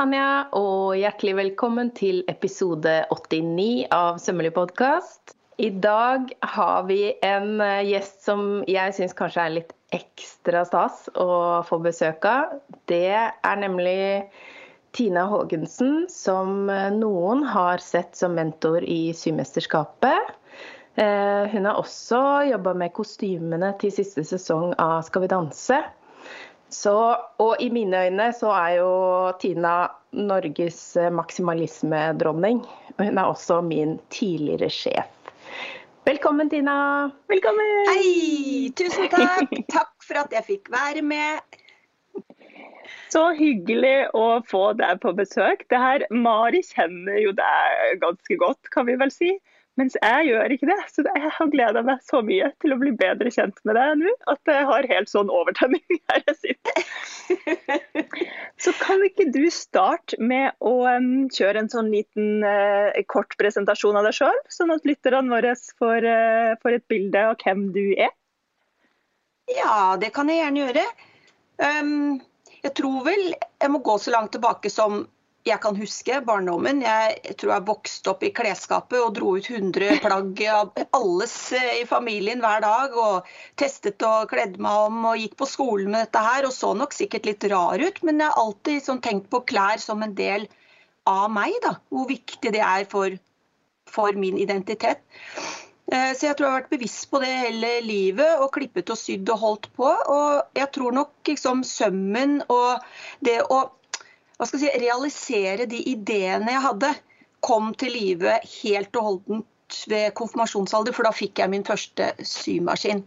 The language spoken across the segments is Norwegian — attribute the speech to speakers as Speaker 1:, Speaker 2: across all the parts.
Speaker 1: Tanja, og hjertelig velkommen til episode 89 av Sømmelig podkast. I dag har vi en eh, gjest som jeg syns kanskje er litt ekstra stas å få besøk av. Det er nemlig Tina Haagensen, som eh, noen har sett som mentor i Symesterskapet. Eh, hun har også jobba med kostymene til siste sesong av Skal vi danse. Så, og i mine øyne så er jo Tina Norges maksimalismedronning. Hun er også min tidligere sjef. Velkommen, Tina.
Speaker 2: Velkommen.
Speaker 3: Hei, tusen takk. Takk for at jeg fikk være med.
Speaker 2: Så hyggelig å få deg på besøk. Det her, Mari kjenner jo deg ganske godt, kan vi vel si. Mens jeg gjør ikke det. Så jeg har gleda meg så mye til å bli bedre kjent med deg nå, at jeg har helt sånn overtenning her jeg sitter. Så kan ikke du starte med å kjøre en sånn liten uh, kort presentasjon av deg sjøl, sånn at lytterne våre får, uh, får, et bilde av hvem du er?
Speaker 3: Ja, det kan jeg gjerne gjøre. Jeg tror vel jeg må gå så langt tilbake som jeg kan huske barndommen. Jeg tror jeg vokste opp i klesskapet og dro ut 100 plagg av alles eh, i familien hver dag. Og testet og kledde meg om og gikk på skolen med dette her. Og så nok sikkert litt rar ut, men jeg har alltid sånn tenkt på klær som en del av meg. da, Hvor viktig det er for, for min identitet. Eh, så jeg tror jeg har vært bevisst på det hele livet og klippet og sydd og holdt på. Og jeg tror nok liksom sømmen og det å hva skal jeg si, realisere de ideene jeg hadde, kom til live helt og holdent ved konfirmasjonsalder, for da fikk jeg min første symaskin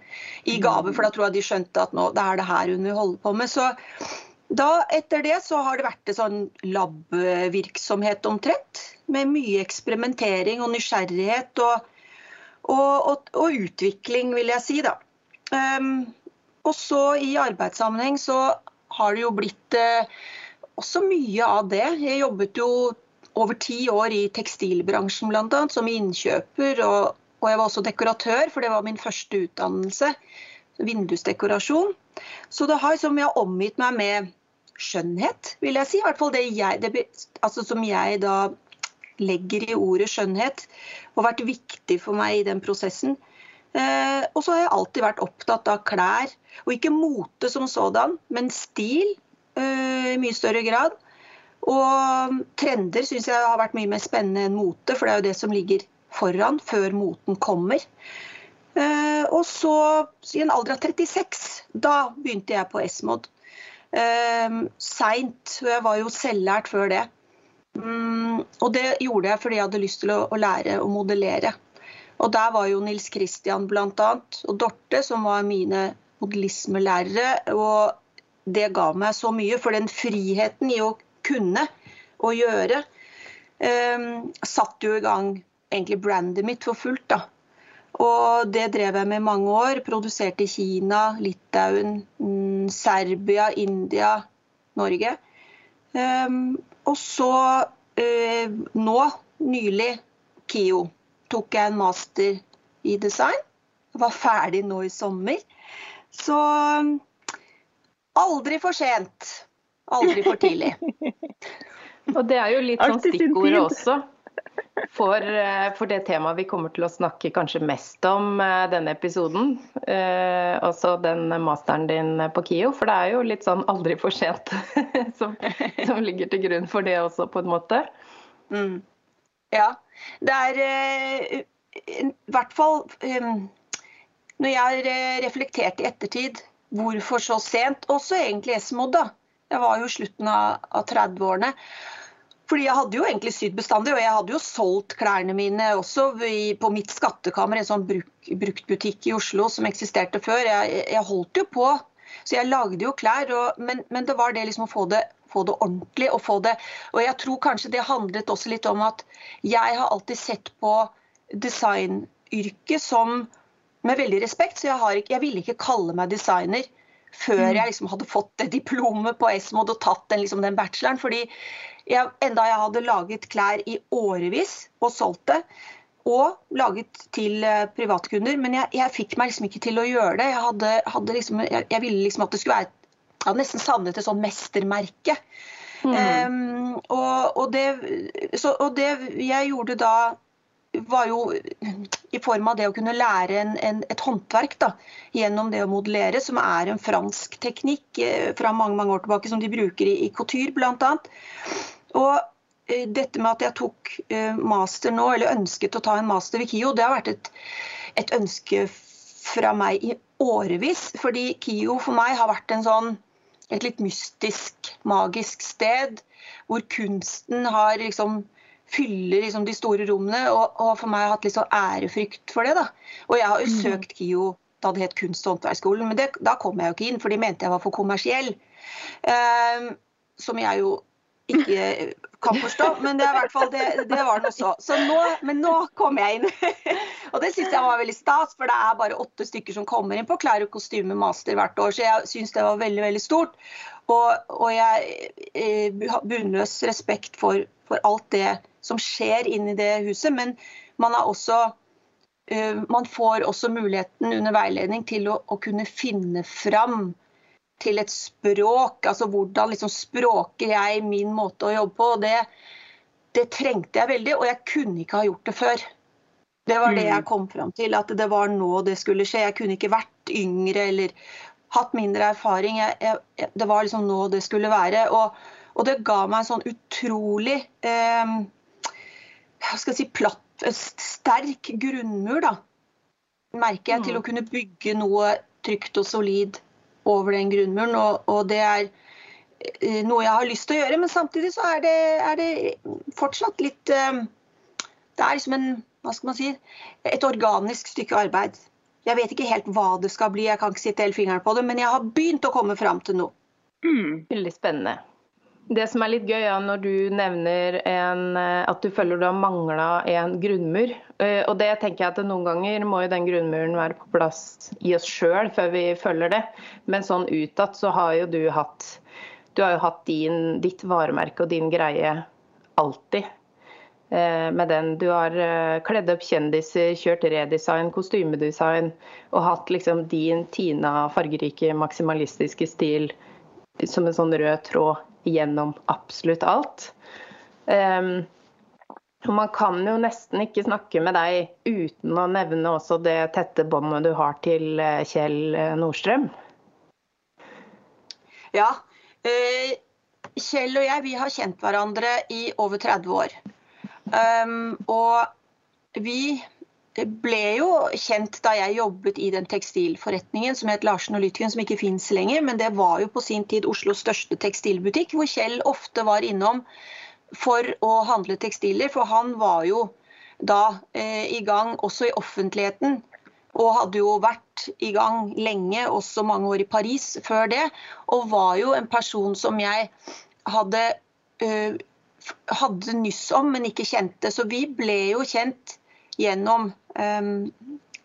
Speaker 3: i gave. For da tror jeg de skjønte at nå, det er det her hun vil holde på med. Så da, etter det så har det vært en sånn lab-virksomhet omtrent. Med mye eksperimentering og nysgjerrighet og, og, og, og utvikling, vil jeg si, da. Um, og så i arbeidssammenheng så har det jo blitt uh, også mye av det. Jeg jobbet jo over ti år i tekstilbransjen bl.a. som innkjøper. Og, og, jeg var også dekoratør, for det var min første utdannelse. Vindusdekorasjon. Så det har liksom, jeg har omgitt meg med skjønnhet, vil jeg si. I hvert fall det, jeg, det altså som jeg da legger i ordet skjønnhet. Og vært viktig for meg i den prosessen. Eh, og så har jeg alltid vært opptatt av klær. Og ikke mote som sådan, men stil Eh, i mye større grad. Og trender syns jeg har vært mye mer spennende enn mote, for det er jo det som ligger foran før moten kommer. Eh, og så, i en alder av 36, da begynte jeg på S-mod. Eh, Seint. Jeg var jo selvlært før det. Mm, og det gjorde jeg fordi jeg hadde lyst til å, lære å modellere. Og der var jo Nils Kristian bl.a. og Dorte, som var mine modellismelærere. Og det ga meg så mye. For den friheten i å kunne og gjøre eh, satte jo i gang egentlig brandet mitt for fullt. da. Og det drev jeg med i mange år. Produserte i Kina, Litauen, mm, Serbia, India, Norge. Um, og så uh, nå, nylig, KIO, tok jeg en master i design. Var ferdig nå i sommer. Så Aldri for sent. Aldri for tidlig.
Speaker 1: Og det er jo litt sånn stikkordet også. For, eh, for, det temaet vi kommer til å snakke kanskje mest om uh, denne episoden. Eh, også den masteren din på KIO. For det er jo litt sånn aldri for sent som, som, ligger til grunn for det også, på en måte.
Speaker 3: Mm. Ja. Det er uh, i hvert fall um, Når jeg har reflektert i ettertid Hvorfor så sent? Også egentlig Esmod, da. Jeg var jo i slutten av, av 30-årene. Fordi jeg hadde jo egentlig sydd bestandig, og jeg hadde jo solgt klærne mine også på mitt skattekammer, en sånn bruk, bruktbutikk i Oslo som eksisterte før. Jeg, jeg, holdt jo på. Så jeg lagde jo klær, og, men, men, det var det liksom å få det, få det ordentlig. Og, få det, og jeg tror kanskje det handlet også litt om at jeg har alltid sett på designyrket som med veldig respekt, så jeg, ikke, jeg ville ikke kalle meg designer før mm. jeg liksom hadde fått det diplomet på Esmod og tatt den, liksom, den bacheloren. fordi jeg, enda jeg hadde laget klær i årevis og solgt det, og laget til uh, privatkunder, men jeg, jeg, fikk meg liksom ikke til å gjøre det. Jeg, hadde, hadde liksom, jeg, jeg ville liksom at det skulle være Jeg hadde nesten savnet et sånn mestermerke. Mm. Um, og, og, det, så, og, det, jeg gjorde da, var jo i form av det å kunne lære en, en, et håndverk da, gjennom det å modellere, som er en fransk teknikk eh, fra mange mange år tilbake, som de bruker i, i couture bl.a. Og eh, dette med at jeg tok eh, master nå, eller ønsket å ta en master ved KIO, det har vært et, et ønske fra meg i årevis. Fordi KIO for meg har vært en sånn et litt mystisk, magisk sted hvor kunsten har liksom fyller liksom de store rommene. Og, og, for meg har hatt litt sånn ærefrykt for det. da. Og jeg har jo mm. søkt KIO da det het Kunst- og håndverksskolen, men det, da kom jeg jo ikke inn, for de mente jeg var for kommersiell. Um, som jeg jo ikke kan forstå, men det, er hvert fall, det, det var den også. Så nå, men nå kom jeg inn. og det syns jeg var veldig stas, for det er bare åtte stykker som kommer inn på klær og kostyme master hvert år, så jeg syns det var veldig, veldig stort. Og, og jeg eh, har bunnløs respekt for, for alt det som skjer inni det huset. Men man, også, uh, man får også muligheten under veiledning til å, å, kunne finne fram til et språk. Altså hvordan liksom språker jeg min måte å jobbe på. det, det trengte jeg veldig, og jeg kunne ikke ha gjort det før. Det var det jeg mm. kom fram til, at det var nå det skulle skje. Jeg kunne ikke vært yngre eller hatt mindre erfaring. Jeg, jeg, det var liksom nå det skulle være. Og, og det ga meg en sånn utrolig eh, skal si, platt, sterk grunnmur, da, merker jeg, til å mm. kunne bygge noe trygt og solid over den grunnmuren. Og, og, det er eh, noe jeg har lyst til å gjøre, men samtidig så er det, er det fortsatt litt eh, Det er liksom en, hva skal man si, et organisk stykke arbeid. Jeg vet ikke helt hva det skal bli, jeg kan ikke sitte hele fingeren på det, men jeg har begynt å komme fram til noe.
Speaker 1: Mm. Veldig spennende. Det som er litt gøy, ja, når du nevner en, eh, at du føler du har mangla en grunnmur. Eh, og det tenker jeg at noen ganger må jo den grunnmuren være på plass i oss sjøl før vi følger det. Men sånn utad så har jo du hatt du har jo hatt din, ditt varemerke og din greie alltid. Eh, med den. Du har kledd opp kjendiser, kjørt redesign, kostymedesign og hatt liksom din Tina fargerike, maksimalistiske stil som en sånn rød tråd gjennom absolutt alt. Um, og man kan jo nesten ikke snakke med deg uten å nevne også det tette båndet du har til eh, Kjell eh, Nordstrøm.
Speaker 3: Ja. Eh, Kjell og jeg vi har kjent hverandre i over 30 år. Um, og vi ble jo kjent da jeg jobbet i den tekstilforretningen som het Larsen og Lytgen, som ikke fins lenger. Men det var jo på sin tid Oslos største tekstilbutikk, hvor Kjell ofte var innom for å handle tekstiler. For han var jo da eh, i gang også i offentligheten. Og hadde jo vært i gang lenge, også mange år i Paris før det. Og var jo en person som jeg hadde, eh, hadde nyss om, men ikke kjente. Så vi ble jo kjent gjennom um,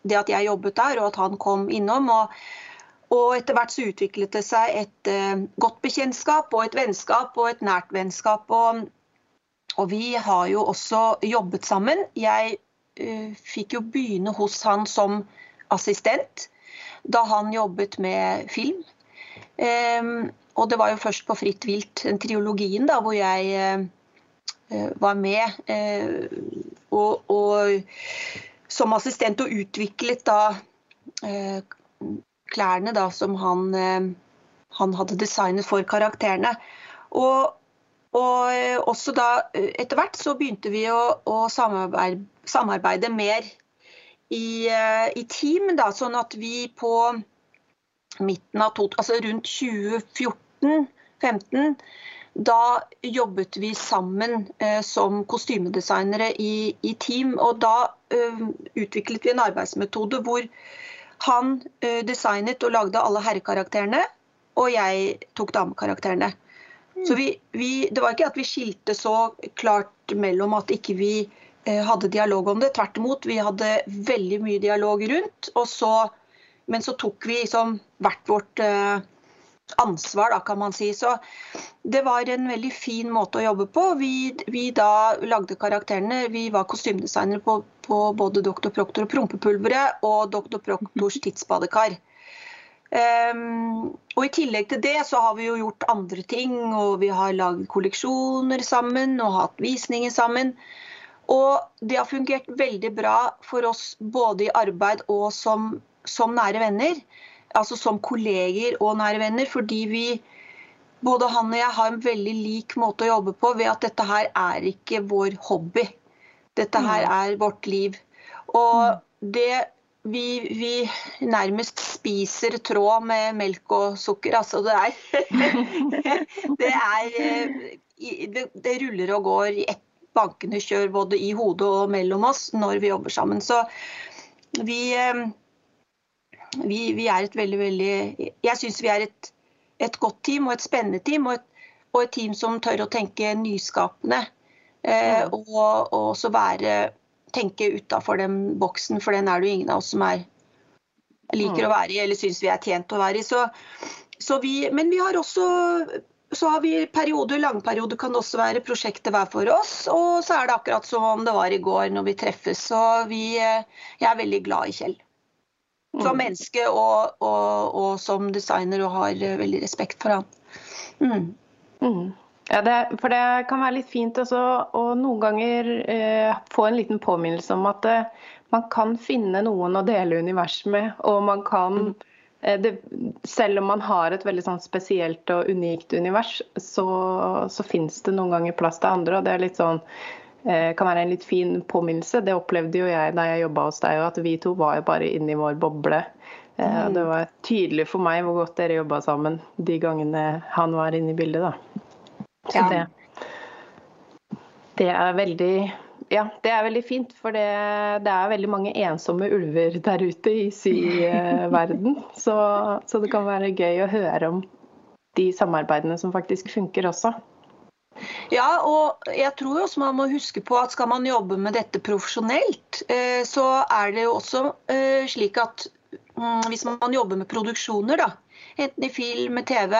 Speaker 3: det at jeg jobbet der, og at han kom innom. Og, og etter hvert så utviklet det seg et uh, godt bekjentskap og et vennskap og et nært vennskap. Og, og vi har jo også jobbet sammen. Jeg uh, fikk jo begynne hos han som assistent da han jobbet med film. Um, og det var jo først på Fritt vilt, den triologien, da, hvor jeg uh, var med. Og, og, som assistent og utviklet da eh, klærne da, som han, eh, han, hadde designet for karakterene. Og, og eh, også da etter hvert så begynte vi å, å samarbeide, samarbeide, mer i, i, team, da, sånn at vi på midten av to, altså rundt 2014-2015 da jobbet vi sammen eh, som kostymedesignere i, i, team. Og da eh, utviklet vi en arbeidsmetode hvor han eh, designet og lagde alle herrekarakterene, og jeg tok damekarakterene. Mm. Så vi, vi, det var ikke at vi skilte så klart mellom at ikke vi eh, hadde dialog om det. Tvert imot, vi hadde veldig mye dialog rundt. Så, men så tok vi liksom hvert vårt eh, ansvar, da, kan man si. Så det var en veldig fin måte å jobbe på. Vi, vi da lagde karakterene. Vi var kostymedesignere på, på, både Dr. Proktor og Prompepulveret og Dr. Proktors tidsbadekar. Um, og I tillegg til det så har vi jo gjort andre ting. og Vi har lagd kolleksjoner sammen og hatt visninger sammen. Og det har fungert veldig bra for oss både i arbeid og som, som nære venner. Altså som kolleger og nære venner. Fordi vi, både han og jeg, har en veldig lik måte å jobbe på ved at dette her er ikke vår hobby. Dette her mm. er vårt liv. Og mm. det vi, vi, nærmest spiser tråd med melk og sukker. Altså det er Det er eh, det, det ruller og går i ett bankende kjør både i hodet og mellom oss når vi jobber sammen. Så vi, eh, vi, vi er et veldig, veldig Jeg syns vi er et, et, godt team og et spennende team. Og et, og et team som tør å tenke nyskapende. Eh, og, og også være tenke utafor den boksen, for den er det jo ingen av oss som er, liker å være i eller syns vi er tjent å være i. Så, så vi, men vi har også så har vi perioder, langperioder kan det også være prosjekter hver for oss. Og så er det akkurat som om det var i går når vi treffes. Så vi, jeg er veldig glad i Kjell. Som mm. menneske og, og, og, som designer og har veldig respekt for han. Mm.
Speaker 1: Mm. Ja, det, for det kan være litt fint også, å noen ganger eh, få en liten påminnelse om at eh, man kan finne noen å dele univers med. Og man kan mm. eh, det, Selv om man har et veldig sånn spesielt og unikt univers, så, så fins det noen ganger plass til andre. og det er litt sånn eh, kan være en litt fin påminnelse. Det opplevde jo jeg da jeg jobba hos deg, at vi to var jo bare inni vår boble. Eh, mm. Det var tydelig for meg hvor godt dere jobba sammen de gangene han var inne i bildet. da. Så ja. det, det, er veldig ja, det er veldig fint. For det, det, er veldig mange ensomme ulver der ute i syverden. Så, så det kan være gøy å høre om de samarbeidene som faktisk funker også.
Speaker 3: Ja, og jeg tror også man må huske på at skal man jobbe med dette profesjonelt, eh, så er det jo også eh, slik at mm, hvis man jobber med produksjoner, da, enten i film, TV,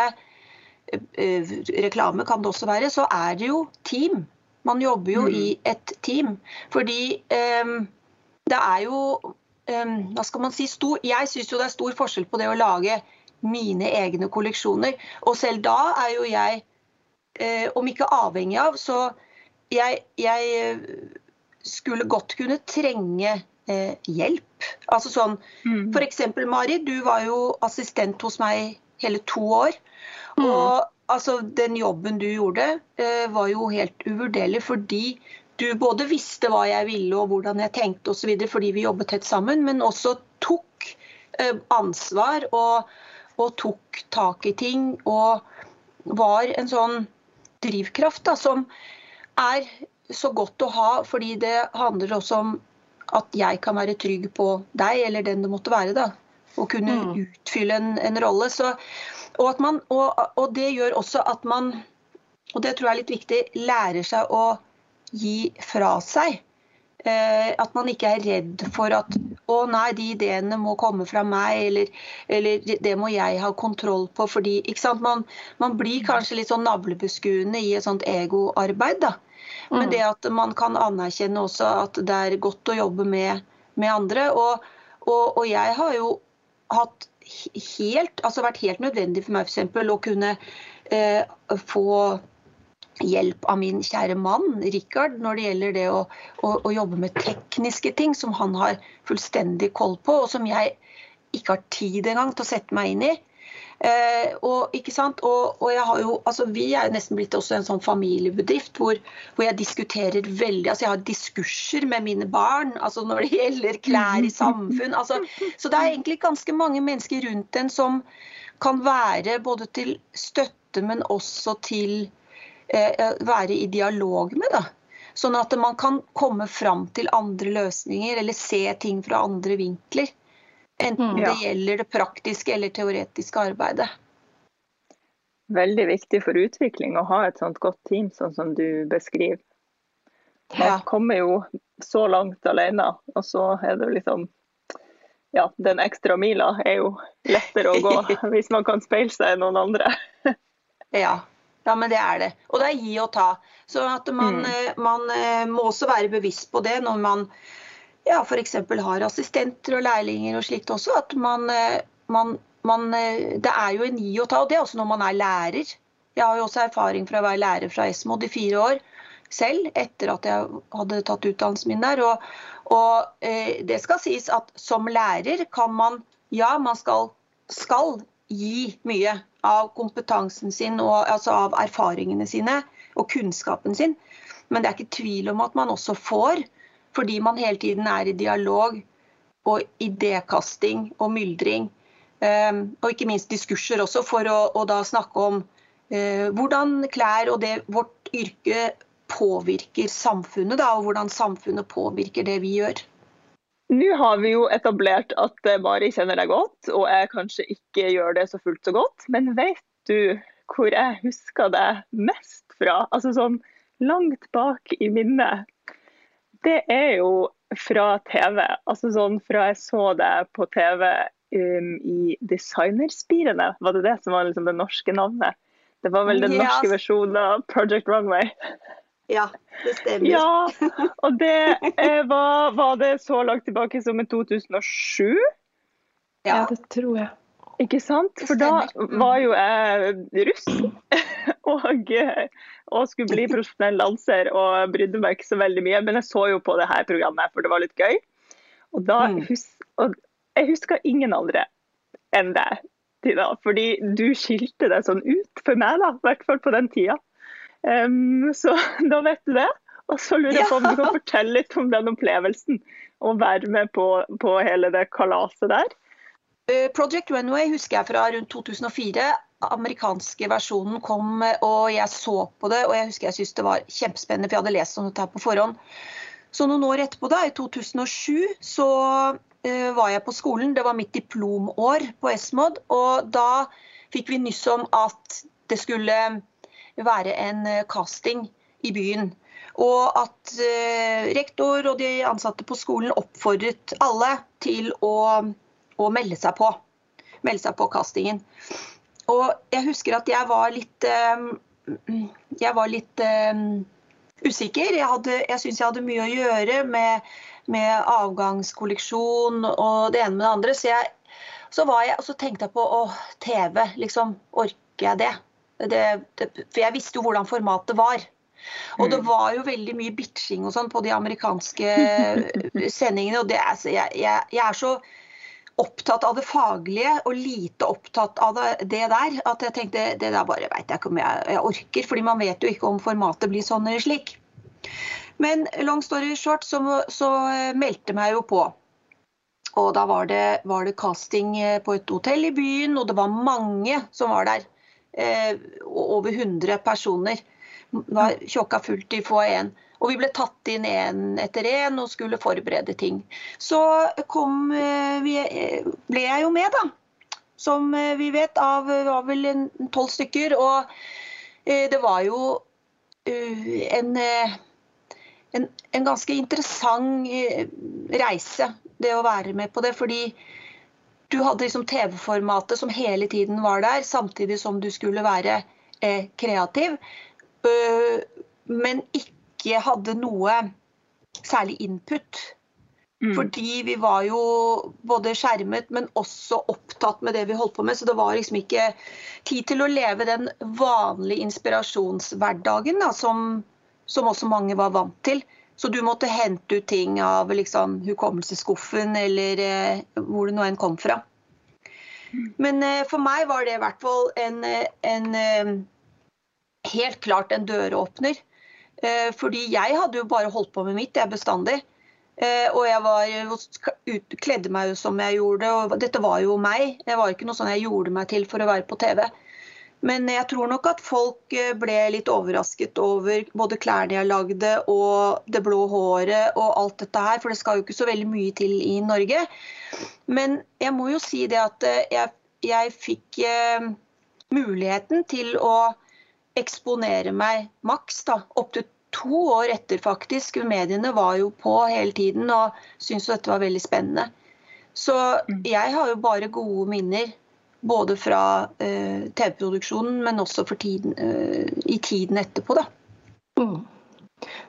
Speaker 3: Eh, reklame kan det også være, så er det jo team. Man jobber jo mm. i et team. Fordi det er jo Hva skal man si? Stor, jeg syns jo det er stor forskjell på det å lage mine egne kolleksjoner. Og selv da er jo jeg, uh, om ikke avhengig av, så jeg, jeg skulle godt kunne trenge eh, hjelp. Altså sånn mm. F.eks. Mari, du var jo assistent hos meg hele to år. Mm. Og altså, den jobben du gjorde, eh, var jo helt uvurderlig fordi du både visste hva jeg ville og hvordan jeg tenkte osv. fordi vi jobbet tett sammen, men også tok eh, ansvar og, og, tok tak i ting. Og var en sånn drivkraft da, som er så godt å ha, fordi det handler også om at jeg kan være trygg på deg, eller den det måtte være. da, Og kunne mm. utfylle en, en rolle. Så og, man, og, og, det gjør også at man, og det tror jeg er litt viktig, lærer seg å gi fra seg. Eh, at man ikke er redd for at å nei, de ideene må komme fra meg, eller, eller det må jeg ha kontroll på. fordi man, man, blir kanskje litt sånn navlebeskuende i et sånt egoarbeid. da. Men mm. det at man kan anerkjenne også at det er godt å jobbe med, med andre. Og, og, og jeg har jo hatt helt, altså vært helt nødvendig for meg for å kunne eh, få hjelp av min kjære mann Rikard når det gjelder det å, å, å, jobbe med tekniske ting som han har fullstendig koll på, og som jeg ikke har tid engang til å sette meg inn i. Eh, og, ikke sant? Og, og, jeg har jo, altså Vi er nesten blitt også en sånn familiebedrift hvor, hvor, jeg diskuterer veldig altså Jeg har diskurser med mine barn altså når det gjelder klær i samfunn. altså Så det er egentlig ganske mange mennesker rundt en som kan være både til støtte, men også til være i dialog med. da. Sånn at man kan komme fram til andre løsninger eller se ting fra andre vinkler. Enten mm. det gjelder det praktiske eller teoretiske arbeidet.
Speaker 2: Veldig viktig for utvikling å ha et sånt godt team, sånn som du beskriver. Man kommer jo så langt alene, og så er det liksom Ja, den ekstra mila er jo lettere å gå hvis man kan speile seg i noen andre.
Speaker 3: ja. Ja, men det er det. Og det er gi og ta. Så at man, mm. Eh, man eh, må også være bevisst på det når man ja, f.eks. har assistenter og lærlinger og slikt også. At man, eh, man, man, det er jo en gi og ta, og det er også når man er lærer. Jeg har jo også erfaring fra å være lærer fra Esmod i fire år selv, etter at jeg hadde tatt utdannelsen min der. Og, og eh, det skal sies at som lærer kan man Ja, man skal, skal gi mye av kompetansen sin og altså av erfaringene sine og kunnskapen sin. Men det er ikke tvil om at man også får, fordi man hele tiden er i dialog og idékasting og myldring. Um, og ikke minst diskurser også, for å, å da snakke om uh, hvordan klær og det, vårt yrke påvirker samfunnet, da, og hvordan samfunnet påvirker det vi gjør.
Speaker 2: Nå har vi jo etablert at eh, Mari kjenner deg godt, og jeg kanskje ikke gjør det så fullt så godt. Men vet du hvor jeg husker deg mest fra? Altså sånn langt bak i minnet. Det er jo fra TV. Altså sånn fra jeg så deg på TV um, i Designerspirene. Var det det som var liksom det norske navnet? Det var vel den yes. norske versjonen av Project Runway?
Speaker 3: Ja, det stemmer.
Speaker 2: Ja, og det eh, var, var, det så langt tilbake som i 2007?
Speaker 1: Ja, det tror jeg.
Speaker 2: Ikke sant? For da mm. var jo jeg russ og, og, skulle bli profesjonell danser og brydde meg ikke så veldig mye. Men jeg så jo på det her programmet, for det var litt gøy. Og, da, mm. hus, og jeg husker ingen andre enn deg, Tina. Fordi du skilte deg sånn ut for meg, da. I hvert fall på den tida. Um, så da vet du det. Og så lurer jeg på om du kan fortelle litt om den opplevelsen. Å være med på, på hele det kalaset der.
Speaker 3: Eh, Project Runway husker jeg fra rundt 2004. Amerikanske versjonen kom, og jeg så på det. Og jeg husker jeg syntes det var kjempespennende, for jeg hadde lest om dette her på forhånd. Så noen år etterpå, da, i 2007, så uh, var jeg på skolen. Det var mitt diplomår på Esmod. Og da fikk vi nyss om at det skulle være en eh, casting i byen. Og at eh, rektor og de ansatte på skolen oppfordret alle til å, å melde seg på. Melde seg på castingen. Og jeg husker at jeg var litt eh, Jeg var litt usikker. Jeg, hadde, jeg syns jeg hadde mye å gjøre med, med avgangskolleksjon og det ene med det andre. Så, jeg, så, jeg, så tenkte jeg på å, TV. Liksom, orker jeg det? Det, det, for jeg visste jo hvordan formatet var. Og det mm. var jo veldig mye bitching og sånn på de amerikanske sendingene. og er, jeg, jeg, jeg, er så opptatt av det faglige og lite opptatt av det, det der at jeg tenkte det der bare veit jeg ikke om jeg, jeg, orker. fordi man vet jo ikke om formatet blir sånn eller slik. Men long story short så, så meldte meg jo på. Og da var det, var det casting på et hotell i byen, og det var mange som var der eh, over 100 personer. Var tjåka fullt i foajeen. Og vi ble tatt inn én etter én og skulle forberede ting. Så kom, eh, vi, eh, ble jeg jo med, da. Som eh, vi vet, av var vel tolv stykker. Og det var jo en, en, en ganske interessant reise, det å være med på det. Fordi du hadde liksom TV-formatet som hele tiden var der, samtidig som du skulle være eh, kreativ. Uh, men ikke hadde noe særlig input. Mm. Fordi vi var jo både skjermet, men også opptatt med det vi holdt på med. Så det var liksom ikke tid til å leve den vanlige inspirasjonshverdagen da, som, som også mange var vant til. Så du måtte hente ut ting av liksom, hukommelsesskuffen eller eh, hvor det nå enn kom fra. Men eh, for meg var det i hvert fall en, eh, en eh, helt klart en døråpner. Eh, fordi jeg hadde jo bare holdt på med mitt, jeg bestandig. Eh, og jeg var, ut, kledde meg jo som jeg gjorde, og dette var jo meg. Det var ikke noe sånn jeg gjorde meg til for å være på TV. Men jeg tror nok at folk eh, ble litt overrasket over både klærne jeg lagde og det blå håret og alt dette her, for det skal jo ikke så veldig mye til i Norge. Men jeg må jo si det at eh, jeg, jeg fikk eh, muligheten til å eksponere meg maks da, opptil to år etter, faktisk. Mediene var jo på hele tiden og syntes dette var veldig spennende. Så mm. jeg har jo bare gode minner både fra uh, TV-produksjonen, men også tiden, uh, i tiden etterpå. Da.
Speaker 1: Mm.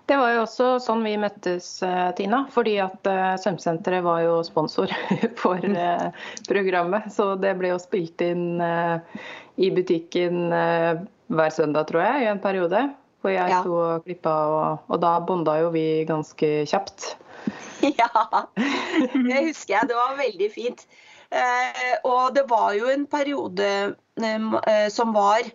Speaker 1: Det var jo også sånn vi møttes, eh, Tina. Fordi at Svømmesenteret var jo sponsor for uh, programmet. Så det ble jo spilt inn i butikken hver søndag, tror jeg, i en periode. Hvor jeg ja. sto og klippa, og, og da bonda jo vi ganske kjapt.
Speaker 3: Ja, det husker jeg. Det var veldig fint. Og det var jo en periode som var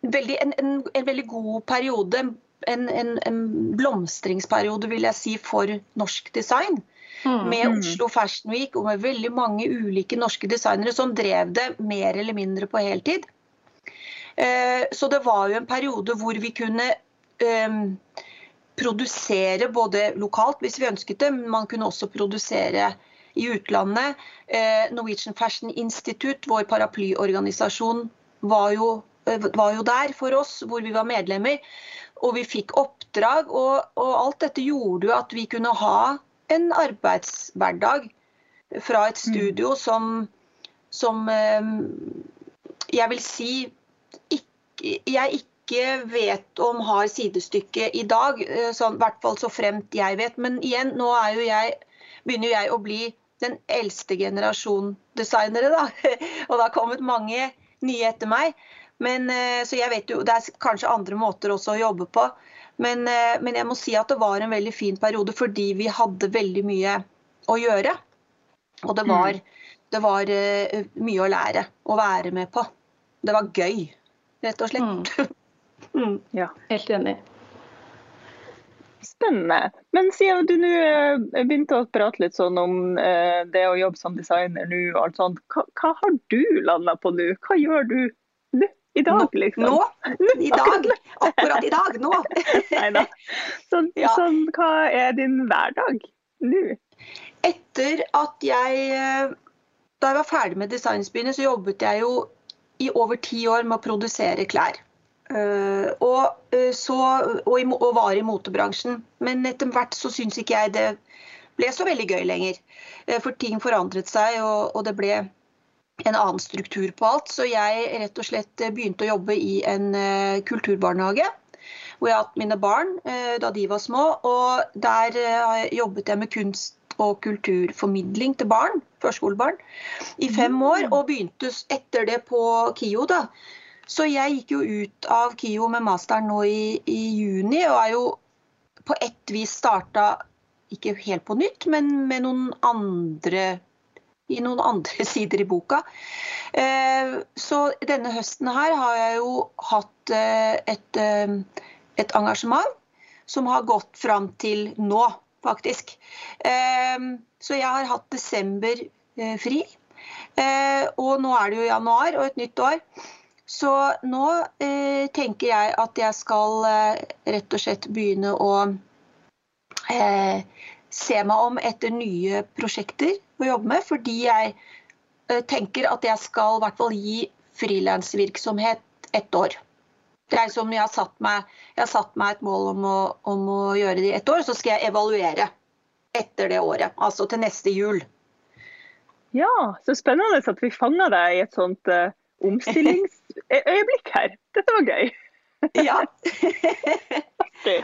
Speaker 3: veldig, en, en, en veldig god periode en, en, en, blomstringsperiode vil jeg si, for norsk design. Mm. Med mm. Oslo Fashion Week og med veldig mange ulike norske designere som drev det mer eller mindre på heltid. Eh, så det var jo en periode hvor vi kunne produsere både lokalt hvis vi ønsket det, men man kunne også produsere i utlandet. Eh, Norwegian Fashion Institute, vår paraplyorganisasjon, var jo, var jo der for oss, hvor vi var medlemmer. Og vi fikk oppdrag, og, og alt dette gjorde jo at vi kunne ha en arbeidshverdag fra et mm. studio som, som eh, jeg vil si ikke, jeg ikke vet om har sidestykke i dag. Eh, sånn, I hvert fall så fremt jeg vet. Men igjen, nå er jo jeg, begynner jeg å bli den eldste generasjon designere, da. Og det har kommet mange nye etter meg. Men, eh, så jeg vet jo, Det er kanskje andre måter også å jobbe på. Men, eh, men, jeg må si at det var en veldig fin periode fordi vi hadde veldig mye å gjøre. Og det var, mm. det var uh, mye å lære å være med på. Det var gøy, rett og slett. Mm.
Speaker 1: mm. Ja, helt enig.
Speaker 2: Spennende. Men siden du nå begynte å prate litt sånn om uh, det å jobbe som designer nå, og sånt, hva, hva har du landa på nå? Hva gjør du nå? I dag, liksom.
Speaker 3: Nå? I dag. Akkurat i dag. Nå.
Speaker 2: Nei da. Så, ja. så, hva er din hverdag nå?
Speaker 3: Etter at jeg Da jeg var ferdig med Designsbyene, så jobbet jeg jo i over ti år med å produsere klær. Uh, og, uh, så, og, i, og, var i motebransjen. Men etter hvert så syns ikke jeg det ble så veldig gøy lenger. Uh, for ting forandret seg, og, og det ble en annen struktur på alt. Så jeg rett og slett begynte å jobbe i en kulturbarnehage. Hvor jeg har hatt mine barn da de var små. Og der jobbet jeg med kunst og kulturformidling til barn, førskolebarn, i fem mm. år. Og begynte etter det på KIO, da. Så jeg gikk jo ut av KIO med masteren nå i, i juni, og er jo på ett vis starta ikke helt på nytt, men med noen andre i noen andre sider i boka. Eh, så denne høsten her har jeg jo hatt eh, et, eh, et engasjement som har gått fram til nå, faktisk. Så jeg har hatt desember fri. Og nå er det jo januar og et nytt år. Så nå tenker jeg at jeg skal rett og slett begynne å se meg om etter nye prosjekter å jobbe med, fordi jeg eh, tenker at jeg skal i hvert fall gi frilansvirksomhet ett år. Det er som jeg har satt meg, jeg har satt meg et mål om å, om å gjøre det i ett år, så skal jeg evaluere etter det året. Altså til neste jul.
Speaker 2: Ja, så spennende at vi fanger deg i et sånt uh, omstillingsøyeblikk her. Dette var gøy.
Speaker 3: ja.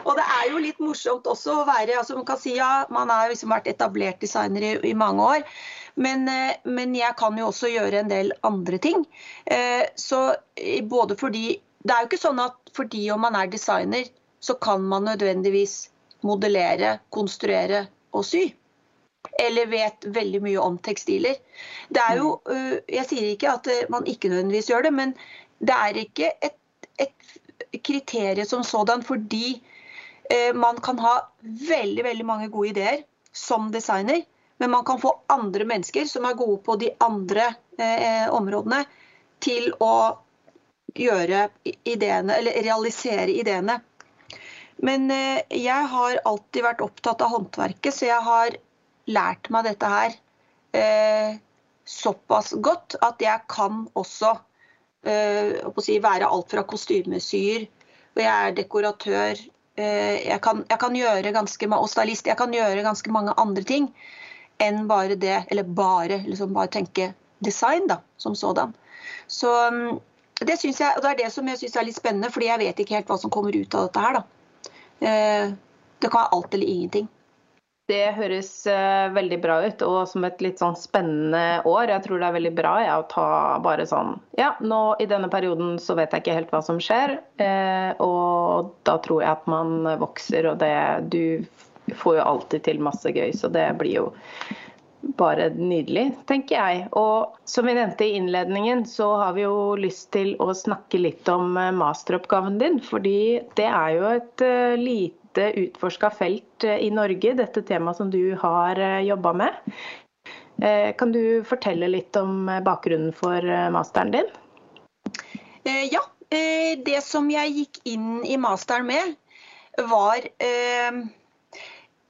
Speaker 3: og det er jo litt morsomt også å være altså Man kan si ja, man har liksom vært etablert designer i, i mange år. Men, eh, men, jeg kan jo også gjøre en del andre ting. Eh, så både fordi Det er jo ikke sånn at fordi om man er designer, så kan man nødvendigvis modellere, konstruere og sy. Eller vet veldig mye om tekstiler. Det er jo, mm. Jeg sier ikke at man ikke nødvendigvis gjør det, men det er ikke et, et kriterium som sådan, fordi eh, man kan ha veldig, veldig mange gode ideer som designer. Men man kan få andre mennesker som er gode på de andre eh, områdene, til å gjøre ideene, eller realisere ideene. Men eh, jeg har alltid vært opptatt av håndverket, så jeg har lært meg dette her eh, såpass godt at jeg kan også uh, si, være alt fra kostymesyer, og jeg er dekoratør. Uh, jeg, kan, jeg, kan, gjøre ganske, og stylist. Jeg kan gjøre ganske mange andre ting enn bare det, eller bare, liksom bare tenke design da, som sådan. Så um, det syns jeg, og det er det som jeg syns er litt spennende, fordi jeg vet ikke helt hva som kommer ut av dette her. da. Eh, det kan være alt eller ingenting.
Speaker 1: Det høres uh, veldig bra ut, og som et litt sånn spennende år. Jeg tror det er veldig bra ja, å ta bare sånn Ja, nå i denne perioden så vet jeg ikke helt hva som skjer. Uh, og da tror jeg at man vokser, og det Du får jo alltid til masse gøy, så det blir jo bare nydelig, tenker jeg. Og som vi nevnte i innledningen, så har vi jo lyst til å snakke litt om eh, masteroppgaven din. Fordi det er jo et uh, lite lite utforska felt eh, i Norge, dette temaet som du har eh, jobba med. Eh, kan du fortelle litt om bakgrunnen for masteren din?
Speaker 3: Ja. Det som jeg gikk inn i masteren med, var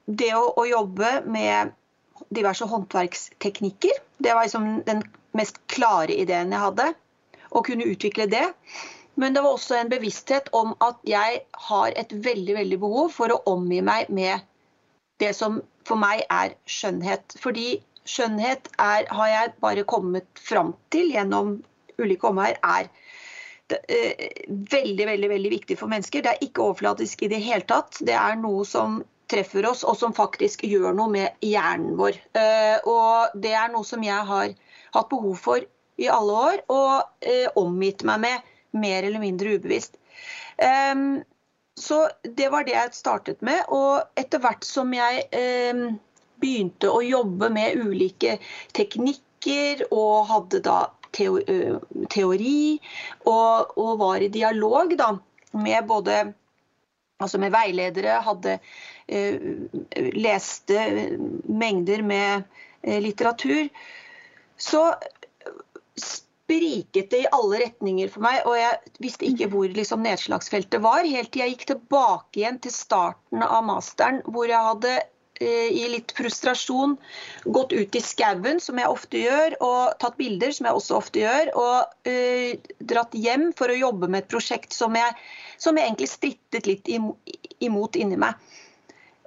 Speaker 3: det å, jobbe med diverse håndverksteknikker. Det var liksom den mest klare ideen jeg hadde. Å kunne utvikle det. Men det var også en bevissthet om at jeg har et veldig, veldig behov for å omgi meg med det som for meg er skjønnhet. Fordi skjønnhet er, har jeg bare kommet fram til gjennom ulike omveier, er eh, veldig, veldig, veldig viktig for mennesker. Det er ikke overflatisk i det hele tatt. Det er noe som treffer oss, og som faktisk gjør noe med hjernen vår. Eh, og det er noe som jeg har hatt behov for i alle år, og eh, omgitt meg med mer eller mindre ubevisst. Um, så det var det jeg startet med. Og etter hvert som jeg um, begynte å jobbe med ulike teknikker og hadde da teori og, og var i dialog da, med både altså med veiledere, hadde uh, leste mengder med litteratur, så spriket det i alle retninger for meg, og jeg visste ikke hvor liksom, nedslagsfeltet var. Helt til jeg gikk tilbake igjen til starten av masteren, hvor jeg hadde eh, i litt frustrasjon gått ut i skauen, som jeg ofte gjør, og tatt bilder, som jeg også ofte gjør, og uh, dratt hjem for å jobbe med et prosjekt som jeg, som jeg egentlig strittet litt imot inni meg.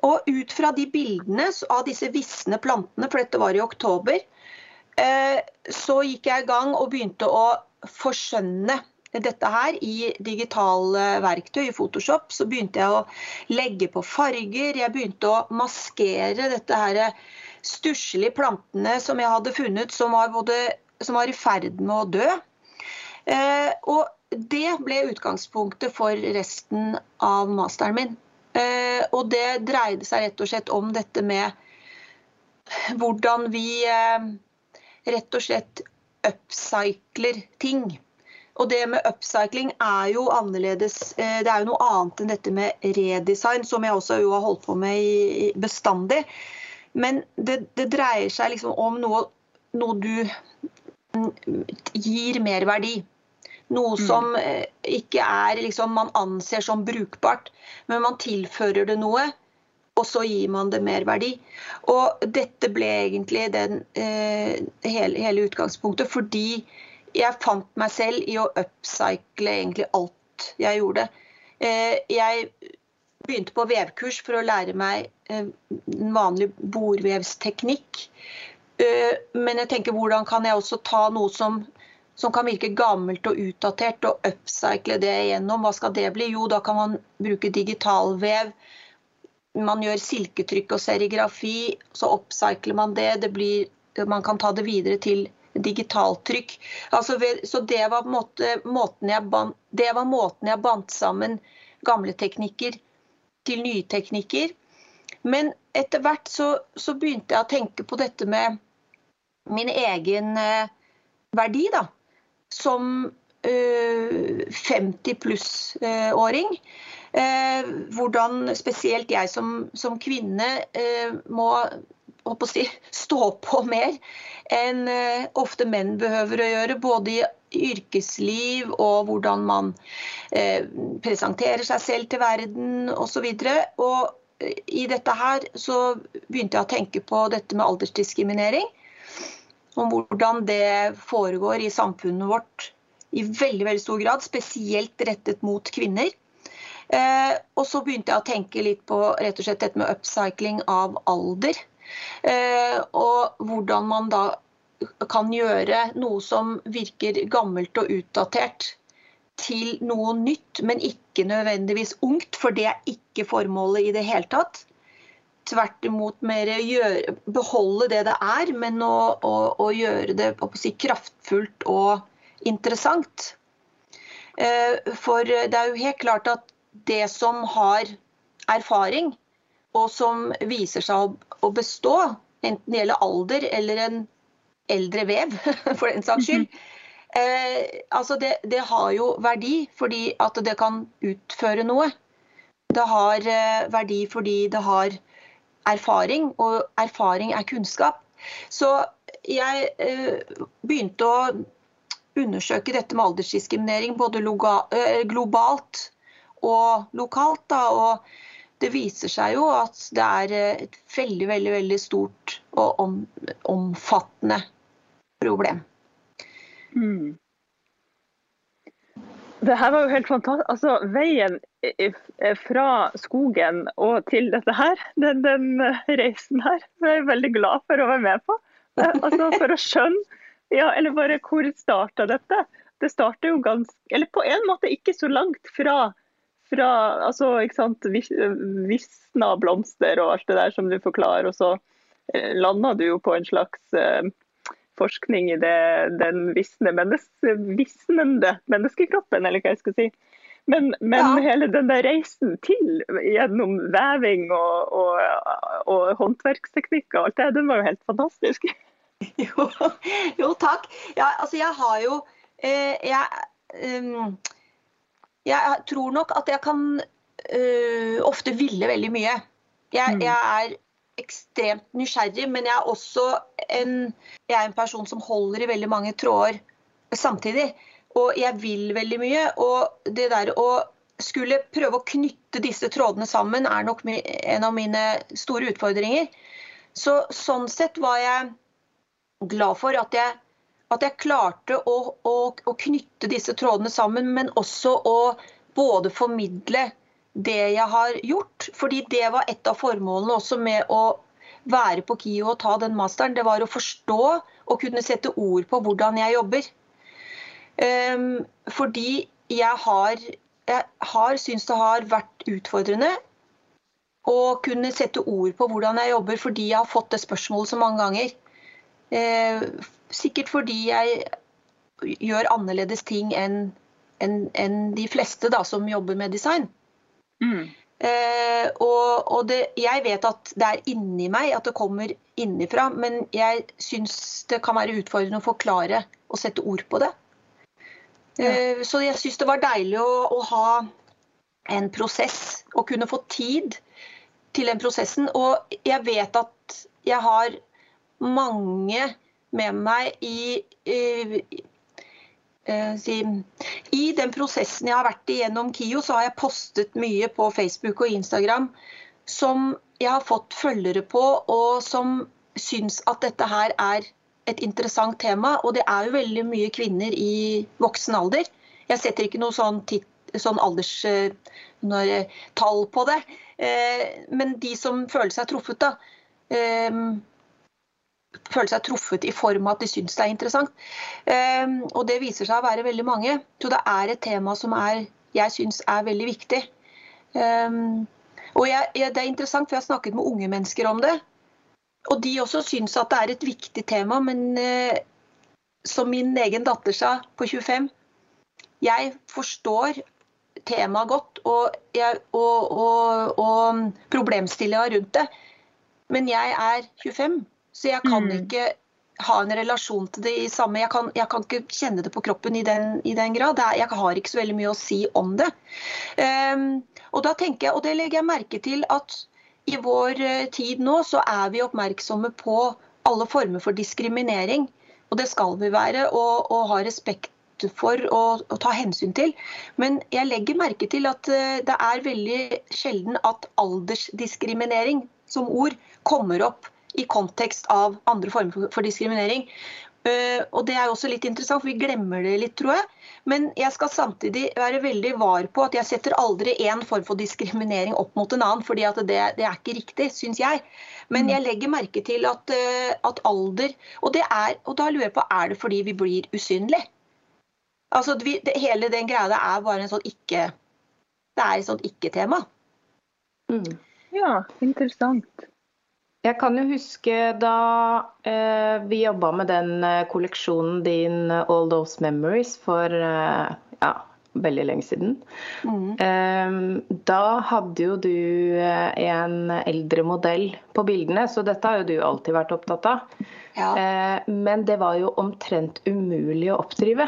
Speaker 3: Og ut fra de bildene av disse visne plantene, for dette var i oktober, så gikk jeg i gang og begynte å forskjønne dette her i digitale verktøy, i Photoshop. Så begynte jeg å legge på farger. Jeg begynte å maskere dette her stusslige plantene som jeg hadde funnet, som var, både, som var i ferd med å dø. Eh, og det ble utgangspunktet for resten av masteren min. Eh, og det dreide seg rett og slett om dette med hvordan vi rett og slett upcycler ting. Og det med upcycling er jo annerledes. Eh, det er jo noe annet enn dette med redesign, som jeg også har holdt på med bestandig. Men det, det dreier seg liksom om noe, noe du gir merverdi. Noe mm. som mm. ikke er liksom man anser som brukbart, men man tilfører det noe og så gir man det merverdi. Og dette ble egentlig den, eh, hele, hele, utgangspunktet, fordi jeg fant meg selv i å upcycle egentlig alt jeg gjorde. Eh, jeg begynte på vevkurs for å lære meg eh, vanlig bordvevsteknikk. Eh, men jeg tenker hvordan kan jeg også ta noe som som kan virke gammelt og utdatert, og upcycle det igjennom. Hva skal det bli? Jo, da kan man bruke digitalvev man gjør silketrykk og serigrafi, så oppcycler man det. det blir, man kan ta det videre til digitaltrykk. Altså, så det var, måte, måten jeg ban, det var måten jeg bandt sammen gamle teknikker til nye teknikker. Men etter hvert så, så, begynte jeg å tenke på dette med min egen eh, verdi, da. Som 50 pluss-åring. Eh, Eh, hvordan spesielt jeg som, som kvinne eh, må si, stå på mer enn eh, ofte menn behøver å gjøre. Både i yrkesliv og hvordan man presenterer seg selv til verden osv. I dette her så begynte jeg å tenke på dette med aldersdiskriminering. Om hvordan det foregår i samfunnet vårt i veldig, veldig stor grad, spesielt rettet mot kvinner. Eh, og så begynte jeg å tenke litt på rett og slett dette med upcycling av alder. Eh, og hvordan man da kan gjøre noe som virker gammelt og utdatert, til noe nytt, men ikke nødvendigvis ungt, for det er ikke formålet i det hele tatt. Tvert imot mer gjøre, beholde det det er, men å, å, å gjøre det å si, kraftfullt og interessant. Eh, for det er jo helt klart at det som har erfaring, og som viser seg å bestå, enten det gjelder alder eller en eldre vev, for den saks skyld, eh, altså det, det, har jo verdi fordi at det kan utføre noe. Det har eh, verdi fordi det har erfaring, og erfaring er kunnskap. Så jeg eh, begynte å undersøke dette med aldersdiskriminering både eh, globalt og lokalt. Da, og det viser seg jo at det er eh, et veldig, veldig, veldig stort og om, omfattende problem. Mm.
Speaker 2: Det her var jo helt fantastisk. Altså, veien fra skogen og til dette her, den, den reisen her, er jeg veldig glad for å være med på. Eh, altså, for å skjønne ja, eller bare hvor starta dette? Det starta jo ganske Eller på en måte ikke så langt fra fra altså, ikke sant, visna blomster og alt det der som du forklarer, og så eh, landa du jo på en slags eh, forskning i det, den visne menneske, visnende menneskekroppen, eller hva jeg skal si. Men, men ja. hele den der reisen til gjennom veving og, og, og håndverksteknikker og alt det, den var jo helt fantastisk.
Speaker 3: Jo, jo takk. Ja, altså jeg har jo eh, jeg, um, jeg tror nok at jeg kan uh, ofte ville veldig mye. Jeg, mm. jeg, er ekstremt nysgjerrig, men jeg er også en, jeg er en person som holder i veldig mange tråder samtidig. Og jeg vil veldig mye. Og det der å skulle prøve å knytte disse trådene sammen er nok en av mine store utfordringer. Så sånn sett var jeg glad for at jeg, at jeg klarte å, å, å, knytte disse trådene sammen, men også å både formidle det jeg har gjort. Fordi det var et av formålene også med å være på KIO og ta den masteren. Det var å forstå og kunne sette ord på hvordan jeg jobber. Um, fordi jeg har, jeg har syntes det har vært utfordrende å kunne sette ord på hvordan jeg jobber, fordi jeg har fått det spørsmålet så mange ganger. Eh, sikkert fordi jeg gjør annerledes ting enn en, en de fleste da, som jobber med design. Mm. Eh, og, og det, jeg vet at det er inni meg, at det kommer innifra. Men jeg syns det kan være utfordrende å forklare og sette ord på det. Ja. Eh, så jeg syns det var deilig å, å, ha en prosess, og kunne få tid til den prosessen. Og jeg vet at jeg har mange med meg i, i, i den prosessen jeg har vært igjennom KIO, så har jeg postet mye på Facebook og Instagram som jeg har fått følgere på, og som syns at dette her er et interessant tema. Og det er jo veldig mye kvinner i voksen alder. Jeg setter ikke noe sånn, sånn alderstall på det. Eh, men de som føler seg truffet, da føle seg truffet i form av at de syns det er interessant. Um, og det viser seg å være veldig mange. Så det er et tema som er, jeg syns er veldig viktig. Um, og jeg, det er interessant, for jeg har snakket med unge mennesker om det. Og de også syns at det er et viktig tema, men uh, som min egen datter sa på 25 Jeg forstår temaet godt og, jeg, og, og, og problemstillinga rundt det, men jeg er 25. Så jeg kan mm. ikke ha en relasjon til det i samme Jeg kan, jeg kan ikke kjenne det på kroppen i den, i den grad. Er, jeg har ikke så veldig mye å si om det. Um, og da tenker jeg, og det legger jeg merke til, at i vår eh, tid nå så er vi oppmerksomme på alle former for diskriminering. Og det skal vi være, og, og ha respekt for og, å, ta hensyn til. Men jeg legger merke til at uh, det er veldig sjelden at aldersdiskriminering som ord kommer opp i kontekst av andre former for diskriminering. Uh, og Det er jo også litt interessant, for vi glemmer det litt, tror jeg. Men jeg skal samtidig være veldig var på at jeg setter aldri én form for diskriminering opp mot en annen, fordi det, det, er ikke riktig, syns jeg. Men mm. jeg legger merke til at, uh, at alder og, er, og, da lurer jeg på, er det fordi vi blir usynlige? Altså, vi, det, hele den greia der er bare en sånn ikke Det er et sånt ikke-tema.
Speaker 1: Mm.
Speaker 2: Ja, interessant.
Speaker 1: Jeg kan jo huske da eh, vi jobba med den eh, kolleksjonen din eh, All Those Memories for eh, ja, veldig lenge siden.
Speaker 3: Mm.
Speaker 1: Eh, da hadde jo du eh, en eldre modell på bildene, så dette har jo du alltid vært opptatt av.
Speaker 3: Ja.
Speaker 1: Eh, men det var jo omtrent umulig å oppdrive.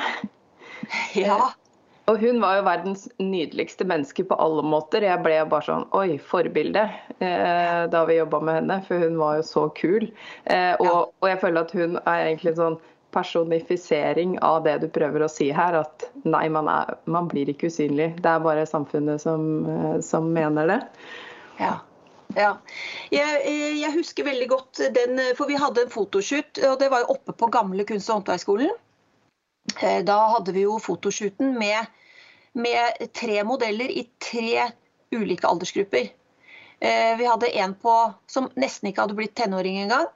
Speaker 3: ja.
Speaker 1: Og hun var jo verdens nydeligste menneske på alle måter. Jeg ble bare sånn oi, forbilde eh, da vi jobba med henne, for hun var jo så kul. Eh, og, og jeg føler at hun er egentlig en sånn personifisering av det du prøver å si her. At nei, man, er, man blir ikke usynlig. Det er bare samfunnet som, eh, som mener det.
Speaker 3: Ja. ja. Jeg, jeg husker veldig godt den, for vi hadde en fotoshoot, og det var jo oppe på gamle kunst- og håndverksskolen. Eh, Da hadde vi jo fotoshooten med, med tre modeller i tre ulike aldersgrupper. Eh, Vi hadde en på som nesten ikke hadde blitt tenåring engang.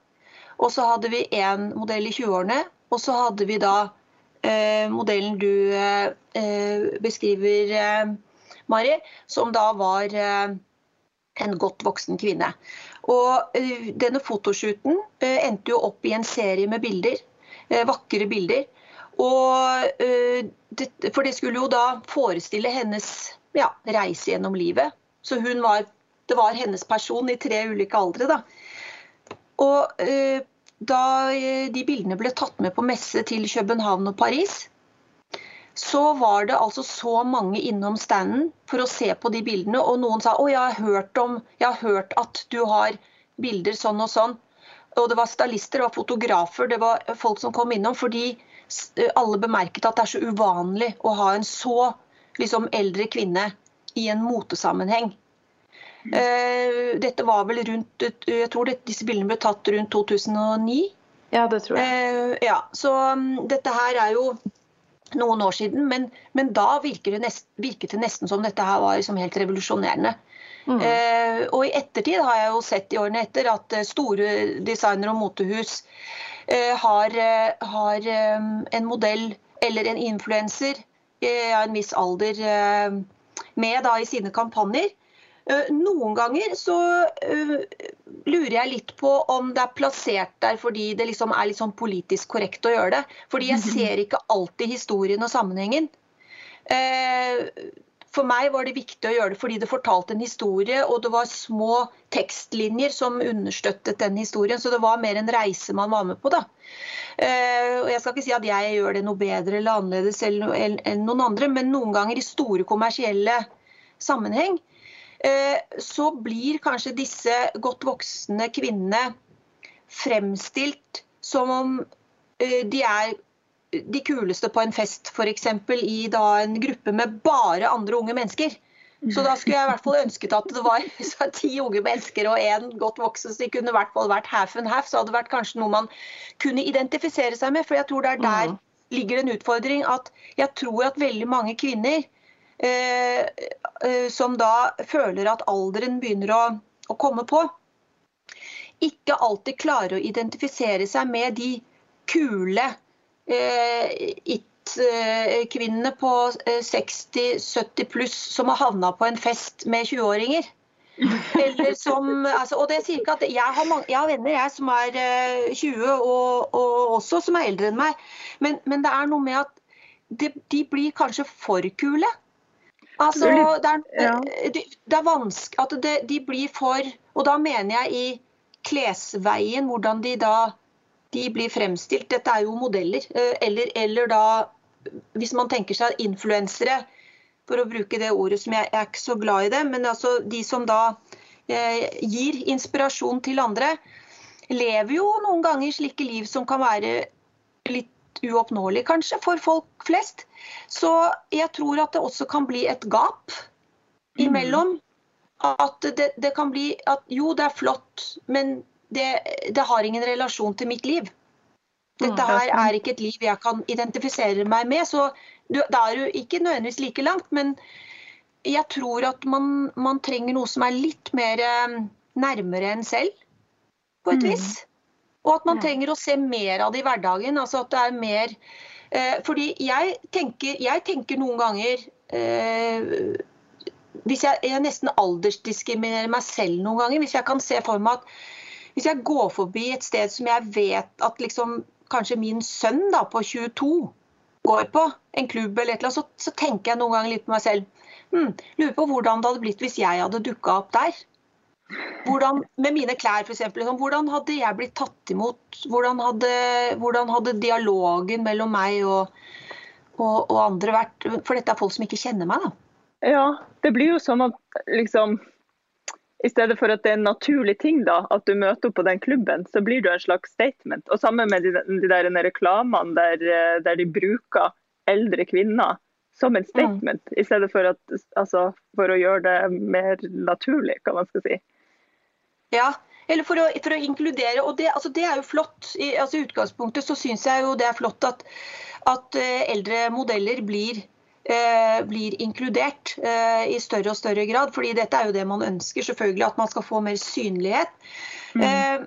Speaker 3: Og så hadde vi en modell i 20-årene, og så hadde vi da eh, modellen du eh, eh, beskriver, eh, Mari, som da var en godt voksen kvinne. Og denne fotoshooten endte jo opp i en serie med bilder. Vakre bilder. Og, eh, det, for det skulle jo da forestille hennes ja, reise gjennom livet. Så var, det var hennes person i tre ulike aldre. da. Og eh, da eh, de bildene ble tatt med på messe til København og Paris, så var det altså så mange innom standen for å se på de bildene. Og noen sa å, jeg har hørt, om, jeg har hørt at du har bilder sånn og sånn. Og det var stylister, det var fotografer, det var folk som kom innom. Fordi alle bemerket at det er så uvanlig å ha en så liksom, eldre kvinne i en motesammenheng. Eh, dette var vel rundt Jeg tror det, disse bildene ble tatt rundt 2009.
Speaker 1: Ja, det tror jeg.
Speaker 3: Eh, ja, så mm, dette her er jo noen år siden, men, men da virket det nest, virket det nesten som dette her var liksom helt revolusjonerende.
Speaker 1: Mm.
Speaker 3: Eh, og i ettertid har jeg jo sett i årene etter at eh, store designer- og motehus eh, har, eh, har eh, en modell eller en influenser eh, av en viss alder med da i sine kampanjer. Eh, Noen ganger så lurer jeg litt på om det er plassert der fordi det liksom er litt sånn politisk korrekt å gjøre det. Fordi jeg ser ikke alltid historien og sammenhengen. For meg var det viktig å gjøre det fordi det fortalte en historie, og det var små tekstlinjer som understøttet den historien. Så det var mer en reise man var med på, da. Eh, Og jeg skal ikke si at jeg gjør det noe bedre eller annerledes enn noen andre, men noen ganger i store kommersielle sammenheng eh, så blir kanskje disse godt voksne kvinnene fremstilt som om eh, de er de kuleste på en fest, f.eks. i da en gruppe med bare andre unge mennesker. Så da skulle jeg i hvert fall ønsket at det var så ti unge mennesker og én godt voksen, så de kunne i hvert fall vært half and half. Så hadde det vært kanskje noe man kunne identifisere seg med. For jeg tror det er der
Speaker 1: Mhm.
Speaker 3: ligger en utfordring. At jeg tror at veldig mange kvinner eh, eh, som da føler at alderen begynner å, å komme på, ikke alltid klarer å identifisere seg med de kule it-kvinnene på eh, 60-70 pluss som har havna på en fest med 20-åringer. Eller som, altså, og det sier ikke at Jeg har, mange, jeg har venner jeg som er eh, 20 og, og også som er eldre enn meg. Men, men det er noe med at de, de blir kanskje for kule. Altså,
Speaker 2: Det
Speaker 3: det er,
Speaker 2: ja.
Speaker 3: det, det er vanskelig at det, de blir for Og da mener jeg i klesveien, hvordan de da de blir fremstilt. Dette er jo modeller. eh, Eller, eller da, hvis man tenker seg influensere, for å bruke det ordet som jeg, jeg er ikke så glad i det, men altså de som da eh, gir inspirasjon til andre, lever jo noen ganger slike liv som kan være litt uoppnåelig kanskje for folk flest. Så jeg tror at det også kan bli et gap imellom. At det, det kan bli at jo, det er flott, men det, det har ingen relasjon til mitt liv. Dette
Speaker 1: Mm,
Speaker 3: her er ikke et liv jeg kan identifisere meg med. Så da er du ikke nødvendigvis like langt, men jeg tror at man, man trenger noe som er litt mer eh, nærmere en selv, på et
Speaker 2: Mm.
Speaker 3: vis. Og at man trenger å se mer av det i hverdagen. Altså at det er mer Eh, fordi jeg tenker, jeg tenker noen ganger eh, hvis jeg, jeg nesten aldersdiskriminerer meg selv noen ganger. Hvis jeg kan se for meg at hvis jeg går forbi et sted som jeg vet at liksom, kanskje min sønn da, på 22 går på, en klubb eller et eller annet, så, så tenker jeg noen ganger litt på meg selv. Hmm, lurer på hvordan det hadde blitt hvis jeg hadde dukka opp der. Hvordan, med mine klær, f.eks. Liksom, hvordan hadde jeg blitt tatt imot? Hvordan hadde, hvordan hadde dialogen mellom meg og, og, og, andre vært? For dette er folk som ikke kjenner meg, da.
Speaker 2: Ja, det blir jo sånn at liksom i stedet for at det er en naturlig ting da, at du møter opp på den klubben, så blir det en slags statement. Og Sammen med de, de der reklamene der, eh, der, de bruker eldre kvinner som en statement, mm. i stedet for, at, altså, for, å gjøre det mer naturlig, hva man skal si.
Speaker 3: Ja, eller for å, for å inkludere. og det, altså, det, er jo flott. I altså, utgangspunktet så syns jeg jo det er flott at, at eh, eldre modeller blir blir inkludert eh, i større og større grad. fordi dette er jo det man ønsker, selvfølgelig at man skal få mer synlighet. Mm. Eh,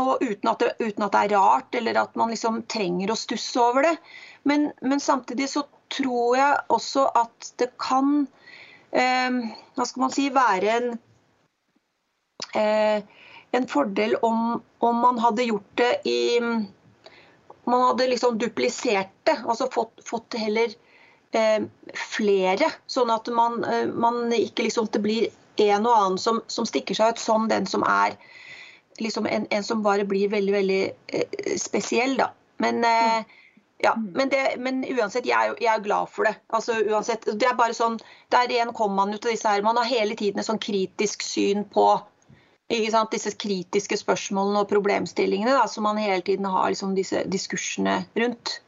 Speaker 3: og uten at, det, uten at, det, er rart eller at man liksom trenger å stusse over det. Men, men samtidig så tror jeg også at det kan eh, hva skal man si, være en, eh, en fordel om, om, man hadde gjort det i Man hadde liksom duplisert det, altså fått, fått heller Eh, flere. Sånn at man, eh, man ikke liksom, det blir en og annen som, som, stikker seg ut som den som er liksom en, en som bare blir veldig, veldig eh, spesiell, da. Men, ja, men, det, men uansett, jeg er, jeg er, glad for det. Altså, uansett, det er bare sånn, Der igjen kommer man ut av disse her. Man har hele tiden et sånn kritisk syn på sant, disse kritiske spørsmålene og problemstillingene da, som man hele tiden har liksom, disse diskursene rundt.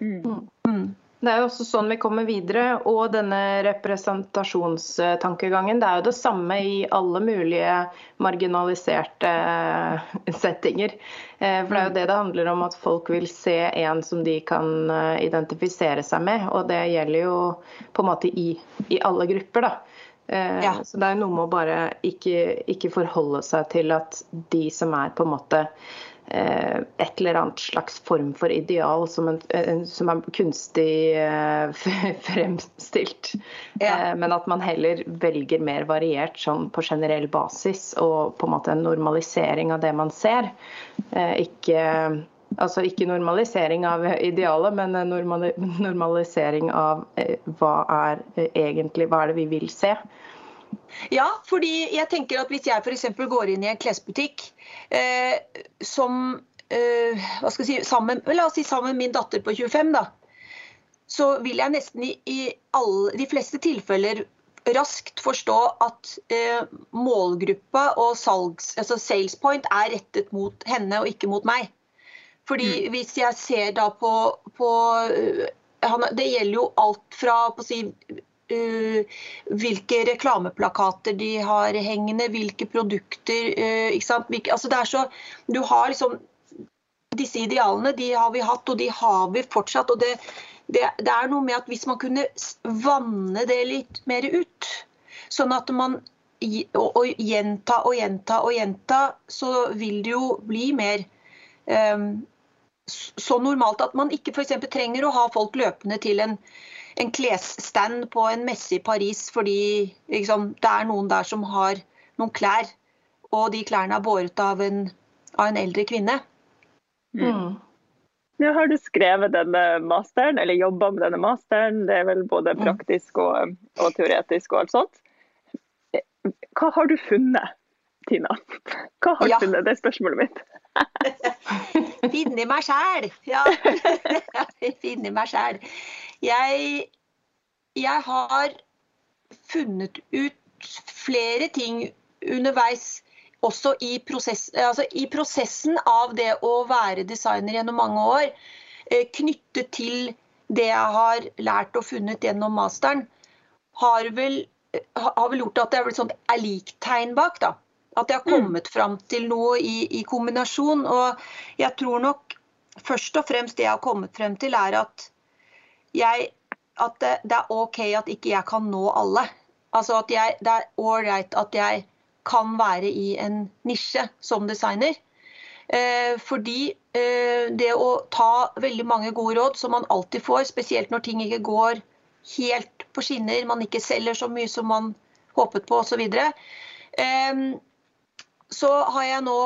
Speaker 1: Mm. Mm. Det er jo også sånn vi kommer videre. Og denne representasjonstankegangen, det er jo det samme i alle mulige marginaliserte eh, settinger. Eh, for det er jo det det handler om, at folk vil se en som de kan eh, identifisere seg med. Og det gjelder jo på en måte i, i alle grupper, da. Ja. Så det er noe med å bare ikke, ikke forholde seg til at de som er på en måte et eller annet slags form for ideal som, en, som er kunstig eh, fremstilt. Ja. Eh, men at man heller velger mer variert sånn på generell basis og på en måte en normalisering av det man ser. Ikke, altså ikke normalisering av idealet, men normalisering av hva er egentlig hva er det vi vil se.
Speaker 3: Ja, fordi jeg tenker at hvis jeg f.eks. går inn i en klesbutikk eh, som eh, hva skal jeg si, sammen, La oss si sammen med min datter på 25, da. Så vil jeg nesten i, i alle, de fleste tilfeller raskt forstå at eh, målgruppa og salgs, altså sales point er rettet mot henne og ikke mot meg. Fordi mm. hvis jeg ser da på, på han, Det gjelder jo alt fra på å si, hvilke reklameplakater de har hengende, hvilke produkter uh, ikke sant? Altså det er så, Du har liksom Disse idealene de har vi hatt, og de har vi fortsatt. og det, det, det er noe med at Hvis man kunne vanne det litt mer ut, sånn at man og, og gjenta og gjenta og gjenta, så vil det jo bli mer um, så normalt at man ikke f.eks. trenger å ha folk løpende til en en klesstand på en messe i Paris fordi liksom, det er noen der som har noen klær, og de klærne er båret av en, av en eldre kvinne.
Speaker 2: Mm. Nå har du skrevet denne masteren, eller jobba med denne masteren. Det er vel både mm. praktisk og, og teoretisk og alt sånt. Hva har du funnet, Tina? Hva har du ja. funnet? Det er spørsmålet mitt.
Speaker 3: Finne meg sjæl. Ja. Finne meg sjæl. Jeg, jeg har funnet ut flere ting underveis også i, prosess, altså i, prosessen av det å være designer gjennom mange år, eh, knyttet til det jeg har lært og funnet gjennom masteren, har vel, har vel gjort at det er blitt sånn er liktegn bak. da. At jeg har mm. kommet fram til noe i, i, kombinasjon. Og jeg tror nok først og fremst det jeg har kommet frem til, er at jeg, at det, det, er OK at ikke jeg kan nå alle. Altså at jeg, Det er ålreit at jeg kan være i en nisje som designer. Eh, fordi eh, det å ta veldig mange gode råd, som man alltid får, spesielt når ting ikke går helt på skinner, man ikke selger så mye som man håpet på osv., så, eh, så har jeg nå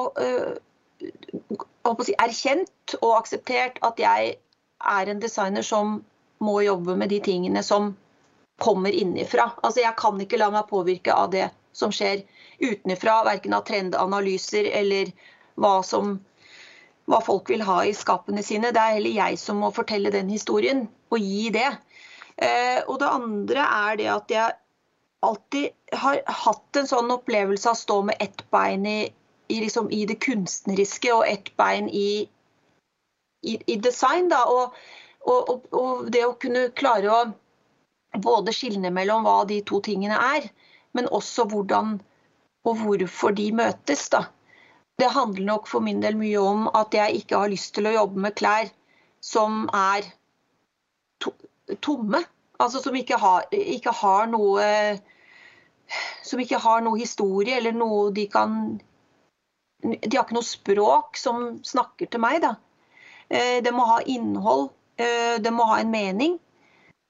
Speaker 3: si, erkjent og akseptert at jeg er en designer som må jobbe med de tingene som kommer innifra. Altså, jeg kan ikke la meg påvirke av det som skjer utenfra, verken av trendanalyser eller hva, som, hva folk vil ha i skapene sine. Det er heller jeg som må fortelle den historien og gi det. Eh, og det andre er det at jeg alltid har hatt en sånn opplevelse av å stå med ett bein i, i, liksom, i det kunstneriske og ett bein i, i, design. Da. Og, og, og, og det å kunne klare å både skille mellom hva de to tingene er, men også hvordan og hvorfor de møtes. Da. Det handler nok for min del mye om at jeg ikke har lyst til å jobbe med klær som er to tomme. Altså som ikke har, ikke har, noe Som ikke har noe historie eller noe de kan De har ikke noe språk som snakker til meg, da. Eh, det må ha innhold. Eh, det må ha en mening.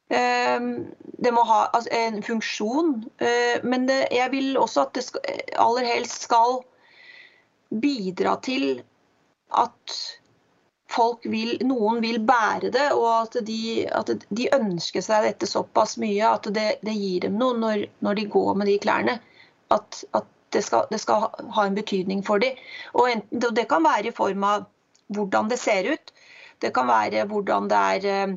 Speaker 3: Ehm, det må ha altså, en funksjon. Eh, men jeg vil også at det aller helst skal bidra til at folk vil, noen vil bære det, og at de, at de ønsker seg dette såpass mye at det, det gir dem noe når, når, de går med de klærne. At, at det, skal, det, skal, ha en betydning for dem. Og enten, det kan være i form av hvordan det ser ut. Det kan være hvordan det er eh,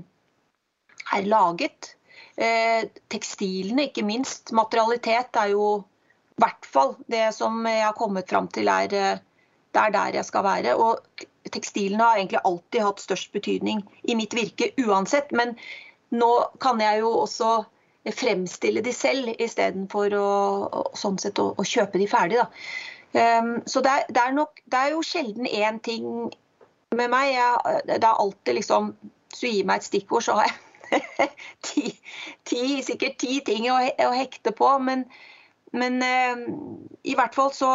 Speaker 3: er laget. Eh, tekstilene, ikke minst. Materialitet er jo i hvert fall det som jeg har kommet fram til er, eh, det er der jeg skal være. Og tekstilene har egentlig alltid hatt størst betydning i mitt virke uansett. Men nå kan jeg jo også fremstille de selv istedenfor å, sånn å, å kjøpe de ferdig. Um, så det er, det, er nok, det er jo sjelden én ting med meg. Jeg, det er alltid liksom Hvis du gir meg et stikkord, så har jeg ti, ti, sikkert ti ting å, å hekte på. Men, men eh, i hvert fall så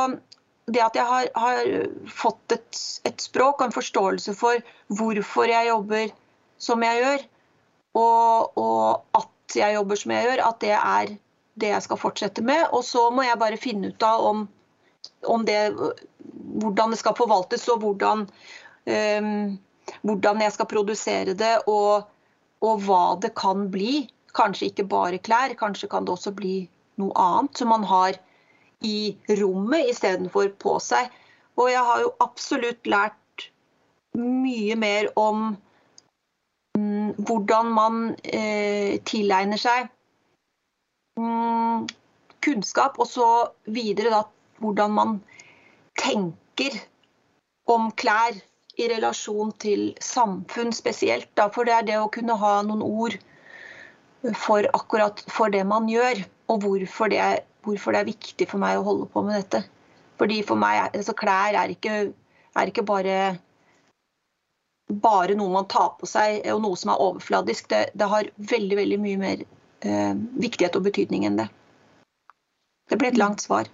Speaker 3: Det at jeg har, har fått et, et, språk og en forståelse for hvorfor jeg jobber som jeg gjør, og, og at jeg jobber som jeg gjør, at det er det jeg skal fortsette med. Og så må jeg bare finne ut av om, om det, hvordan det skal forvaltes, og hvordan, hvordan jeg skal produsere det. og og hva det kan bli. Kanskje ikke bare klær, kanskje kan det også bli noe annet som man har i rommet istedenfor på seg. Og jeg har jo absolutt lært mye mer om mm, hvordan man eh, tilegner seg mm, kunnskap, og så videre da hvordan man tenker om klær i relasjon til samfunn spesielt. Da, for det er det å kunne ha noen ord for akkurat for det man gjør, og hvorfor det, er, hvorfor det er viktig for meg å holde på med dette. Fordi for meg, altså Klær er ikke, er ikke bare, bare noe man tar på seg og noe som er overfladisk. Det, det har veldig veldig mye mer eh, viktighet og betydning enn det. Det ble et langt svar.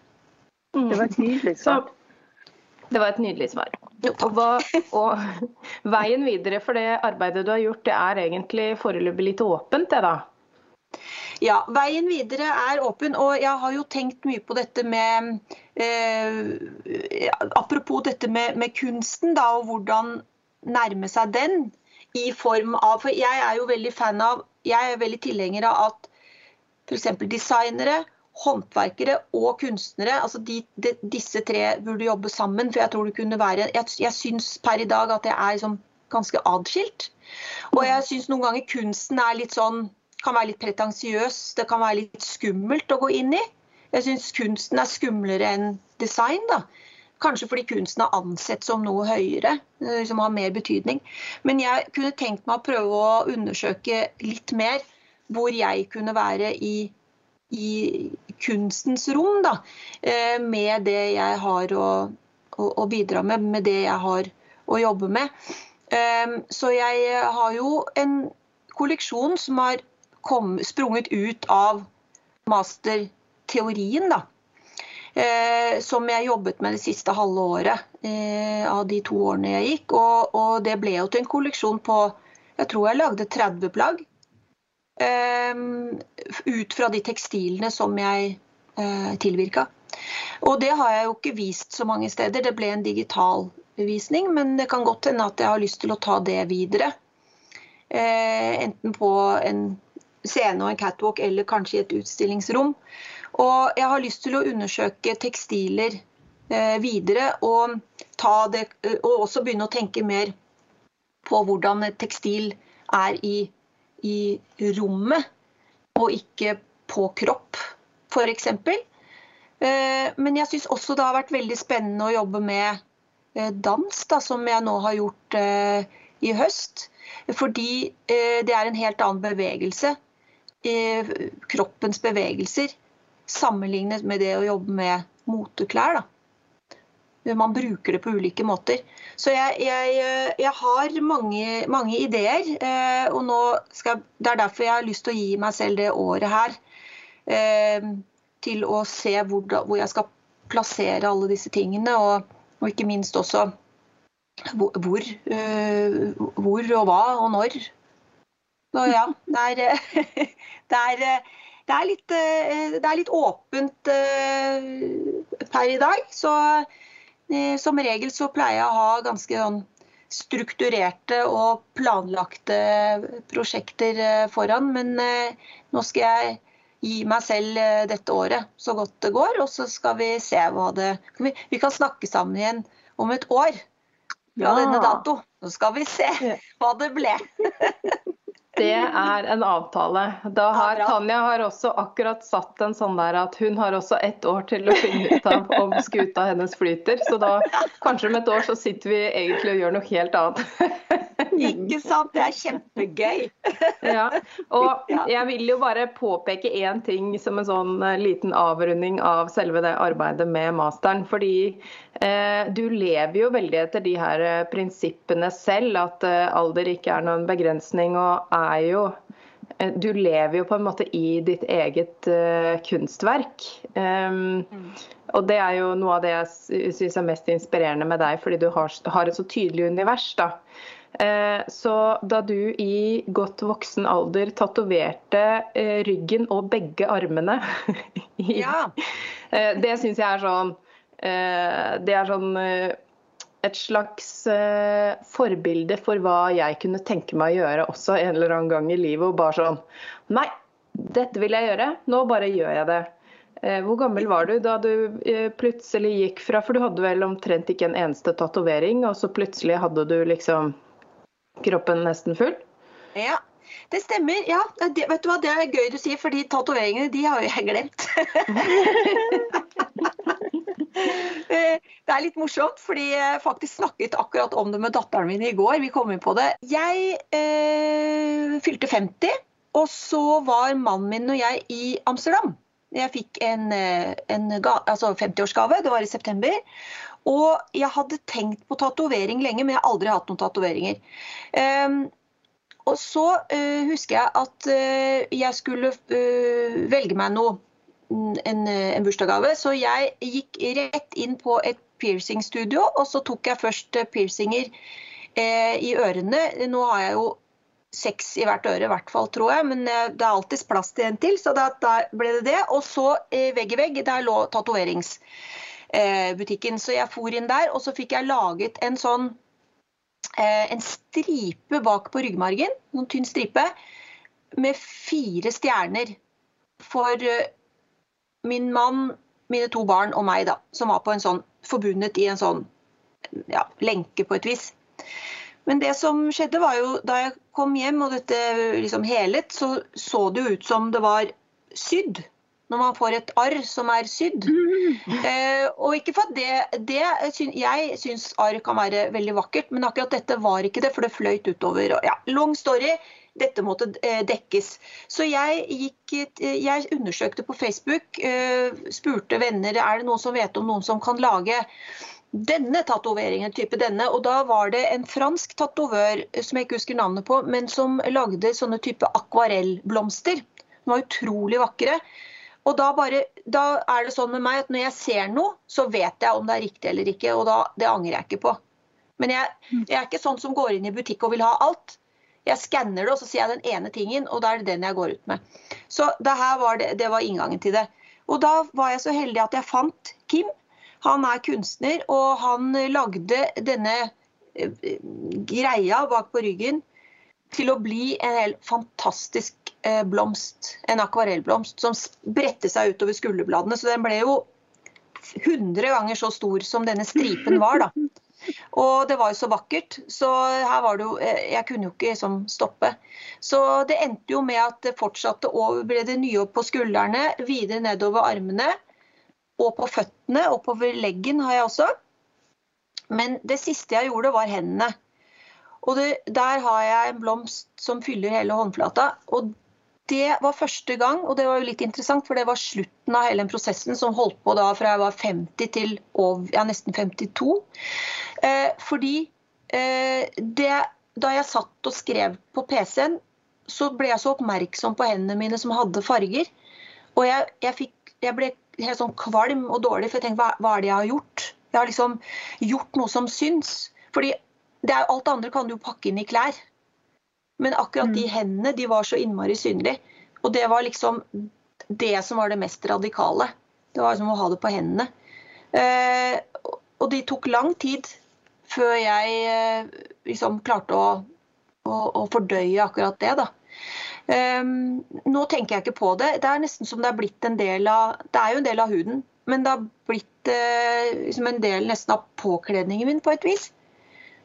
Speaker 2: Det var tydelig svar.
Speaker 1: Det var et nydelig svar. Og, hva, og, veien videre for det arbeidet du har gjort, det er egentlig foreløpig litt åpent, det da?
Speaker 3: Ja, veien videre er åpen. Og jeg har jo tenkt mye på dette med eh, Apropos dette med, med, kunsten, da, og hvordan nærme seg den. I form av For jeg er jo veldig fan av Jeg er veldig tilhenger av at f.eks. designere håndverkere og kunstnere. altså de, de, Disse tre burde jobbe sammen. for Jeg tror det kunne være, jeg, jeg syns per i dag at det er liksom ganske adskilt. Og jeg syns noen ganger kunsten er litt sånn, kan være litt pretensiøs. Det kan være litt skummelt å gå inn i. Jeg syns kunsten er skumlere enn design. da. Kanskje fordi kunsten er ansett som noe høyere, eh, som har mer betydning. Men jeg kunne tenkt meg å prøve å undersøke litt mer hvor jeg kunne være i i kunstens rom, da, eh, med det jeg har å, å, å, bidra med, med det jeg har å jobbe med. Eh, så jeg har jo en kolleksjon som har kom, sprunget ut av masterteorien, da. Eh, som jeg jobbet med det siste halve året av de to årene jeg gikk. Og, og, det ble jo til en kolleksjon på Jeg tror jeg lagde 30 plagg. Eh, ut fra de tekstilene som jeg eh, tilvirka. Og det har jeg jo ikke vist så mange steder. Det ble en digital visning, men det kan godt hende at jeg har lyst til å ta det videre. Eh, enten på en scene og en catwalk eller kanskje i et utstillingsrom. Og jeg har lyst til å undersøke tekstiler eh, videre og, det, og, også begynne å tenke mer på hvordan et tekstil er i, i rommet, og ikke på kropp, f.eks. Eh, men jeg syns også det har vært veldig spennende å jobbe med eh, dans, da, som jeg nå har gjort eh, i høst. Fordi det er en helt annen bevegelse. Kroppens bevegelser sammenlignet med det å jobbe med moteklær. Da. Man bruker det på ulike måter. Så jeg, jeg, jeg har mange, mange ideer. og skal, Det er derfor jeg har lyst til å gi meg selv det året her til å se hvor, hvor jeg skal plassere alle disse tingene. Og, og ikke minst også hvor, hvor, hvor, og hva og når. Så ja, det er, det er, det er, litt, det er litt, åpent per i dag. Så som regel så pleier jeg å ha ganske sånn strukturerte og planlagte prosjekter foran. Men nå skal jeg gi meg selv eh, dette året så godt det går, og så skal vi se hva det Vi, vi kan snakke sammen igjen om et år fra ja. denne dato. Så skal vi se hva det ble.
Speaker 1: Det er en avtale. Da har, Tanja har også akkurat satt en sånn der at hun har også ett år til å finne ut av om skuta hennes flyter. Så da kanskje om et år så sitter vi egentlig og gjør noe helt annet.
Speaker 3: Ikke sant? Det er kjempegøy.
Speaker 1: Ja. Og jeg vil jo bare påpeke én ting som en sånn eh, liten avrunding av selve det arbeidet med masteren. Fordi eh, du lever jo veldig etter de her eh, prinsippene selv, at eh, alder ikke er noen begrensning. og er jo eh, du lever jo på en måte i ditt eget uh, kunstverk. Um, mm. Og det er jo noe av det jeg syns er mest inspirerende med deg, fordi du har, har et så tydelig univers. da. Eh, så da du i godt voksen alder tatoverte eh, ryggen og begge armene ja. Eh, det syns jeg er sånn Det er sånn et slags forbilde for hva jeg kunne tenke meg å gjøre også en eller annen gang i livet. Og bare sånn Nei, dette vil jeg gjøre. Nå bare gjør jeg det. Hvor gammel var du da du plutselig gikk fra For du hadde vel omtrent ikke en eneste tatovering, og så plutselig hadde du liksom kroppen nesten full?
Speaker 3: Ja, det stemmer. Ja, det, vet du hva, det er gøy du sier, fordi tatoveringene de har jeg glemt. det er litt morsomt, fordi jeg faktisk snakket akkurat om det med datteren min i går. Vi kom inn på det. Jeg eh, fylte 50, og så var mannen min og jeg i Amsterdam. Jeg fikk en, eh, en altså 50-årsgave, det var i september. Og jeg hadde tenkt på tatovering lenge, men jeg har aldri hatt noen tatoveringer. Um, og så uh, husker jeg at uh, jeg skulle uh, velge meg noe, en, en bursdagsgave. Så jeg gikk rett inn på et piercingstudio, og så tok jeg først piercinger i ørene. Nå har jeg jo seks i hvert øre, i hvert fall, tror jeg. Men det er alltids plass til en til, så da, da ble det det. Og så vegg i vegg, der lå tatoverings. Eh, butikken. Så jeg for inn der, og så fikk jeg laget en sånn eh, en stripe bak på ryggmargen, noen tynn stripe, med fire stjerner for eh, min mann, mine to barn og meg, da, som var sånn, forbundet i en sånn ja, lenke på et vis. Men det som skjedde var jo, da jeg kom hjem og dette liksom helet, så så det jo ut som det var sydd når man får et arr som er sydd. Eh, og ikke for det, det Jeg syns arr kan være veldig vakkert, men akkurat dette var ikke det, for det fløyt utover. Ja, long story. Dette måtte eh, dekkes. Så jeg, gikk, jeg undersøkte på Facebook, eh, spurte venner er det noen som vet om noen som kan lage denne tatoveringen, type denne. Og da var det en fransk tatovør som jeg ikke husker navnet på, men som lagde sånne type akvarellblomster. De var utrolig vakre. Og da, bare, da er det sånn med meg at når jeg ser noe, så vet jeg om det er riktig eller ikke. Og da, det angrer jeg ikke på. Men jeg, jeg er ikke sånn som går inn i butikk og vil ha alt. Jeg skanner det, og så sier jeg den ene tingen, og da er det den jeg går ut med. Så det her var, det, det var inngangen til det. Og da var jeg så heldig at jeg fant Kim. Han er kunstner, og han lagde denne eh, greia bak på ryggen til å bli en helt fantastisk blomst. En akvarellblomst som bredte seg utover skulderbladene. Så den ble jo 100 ganger så stor som denne stripen var, da. Og det var jo så vakkert, så her var det jo eh, Jeg kunne jo ikke liksom stoppe. Så det endte jo med at det fortsatte og ble det nye opp på skuldrene, videre nedover armene og på føttene. Oppover leggen har jeg også. Men det siste jeg gjorde, var hendene. Og det, der har jeg en blomst som fyller hele håndflata. Og det var første gang, og det var jo litt interessant, for det var slutten av hele den prosessen som holdt på da fra jeg var 50 til over, ja, nesten 52. Eh, fordi eh, det, da jeg satt og skrev på PC-en, så ble jeg så oppmerksom på hendene mine som hadde farger. Og jeg, jeg, fikk, jeg ble helt sånn kvalm og dårlig, for jeg tenkte hva, hva er det jeg har gjort? Jeg har liksom gjort noe som syns. Fordi er, alt andre kan du jo pakke inn i klær. Men akkurat de mm. hendene de var så innmari synlige. Og det var liksom det som var det mest radikale. Det var som å ha det på hendene. Eh, og det tok lang tid før jeg eh, liksom klarte å, å, å, fordøye akkurat det. da. Um, nå tenker jeg ikke på det. Det er nesten som det er blitt en del av Det er jo en del av huden, men det har blitt uh, liksom en del nesten av påkledningen min på et vis.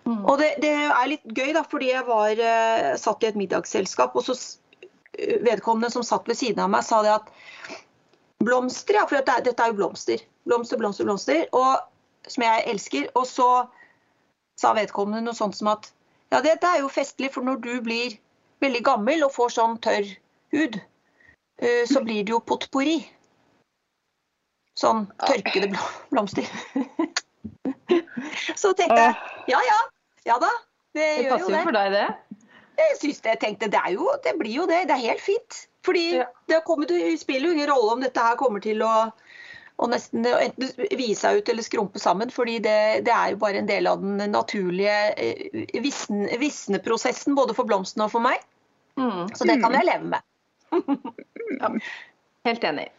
Speaker 3: Mm. Og det, det, er litt gøy, da, fordi jeg var uh, satt i et middagsselskap, og så vedkommende som satt ved siden av meg, sa det at blomster, ja, for det, dette er jo blomster. Blomster, blomster, blomster. Og, som jeg elsker. Og så sa vedkommende noe sånt som at ja, dette er jo festlig, for når du blir veldig gammel og får sånn tørr hud, uh, så blir det jo potpourri. Sånn tørkede blomster. så tenkte jeg ja ja, ja da. Det,
Speaker 1: det gjør jo det. Det passer jo for deg, det.
Speaker 3: Jeg synes det, jeg tenkte, det, jo, det blir jo det. Det er helt fint. Fordi ja. det kommet, spiller jo ingen rolle om dette her kommer til å, og nesten enten vise seg ut eller skrumpe sammen. fordi det, det, er jo bare en del av den naturlige eh, visneprosessen både for blomstene og for meg. Mm. Så det kan jeg leve med.
Speaker 1: ja. Helt enig.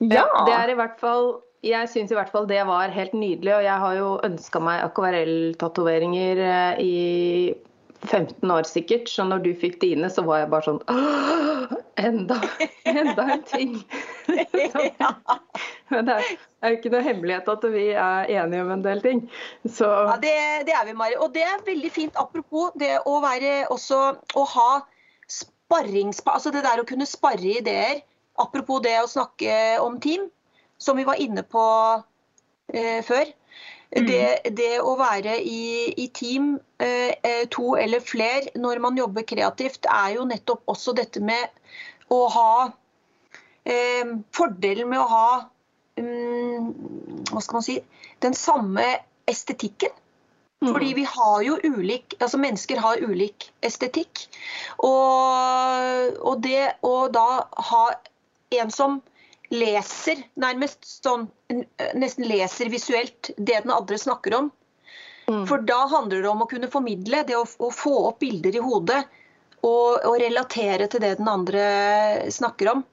Speaker 1: Ja. Det er i hvert fall jeg syns i hvert fall det var helt nydelig, og jeg har jo ønska meg akvarelltatoveringer eh, i 15 år sikkert, så når du fikk dine, så var jeg bare sånn Enda, enda en ting! Men det er, jo ikke noe hemmelighet at vi er enige om en del ting. Så...
Speaker 3: Ja, det, det, er vi, Mari. Og det er veldig fint. Apropos det å være også Å ha sparrings... Altså det der å kunne sparre ideer. Apropos det å snakke om team som vi var inne på eh, før. Mm. Det, det, å være i, i team, eh, eh, to eller fler, når man jobber kreativt, er jo nettopp også dette med å ha eh, Fordelen med å ha um, hva skal man si, den samme estetikken. Mm. Fordi vi har jo ulik Altså mennesker har ulik estetikk. Og, og det å da ha en som leser nærmest sånn Nesten leser visuelt det den andre snakker om. Mm. For da handler det om å kunne formidle, det å, å få opp bilder i hodet. Og, og, relatere til det den andre snakker om.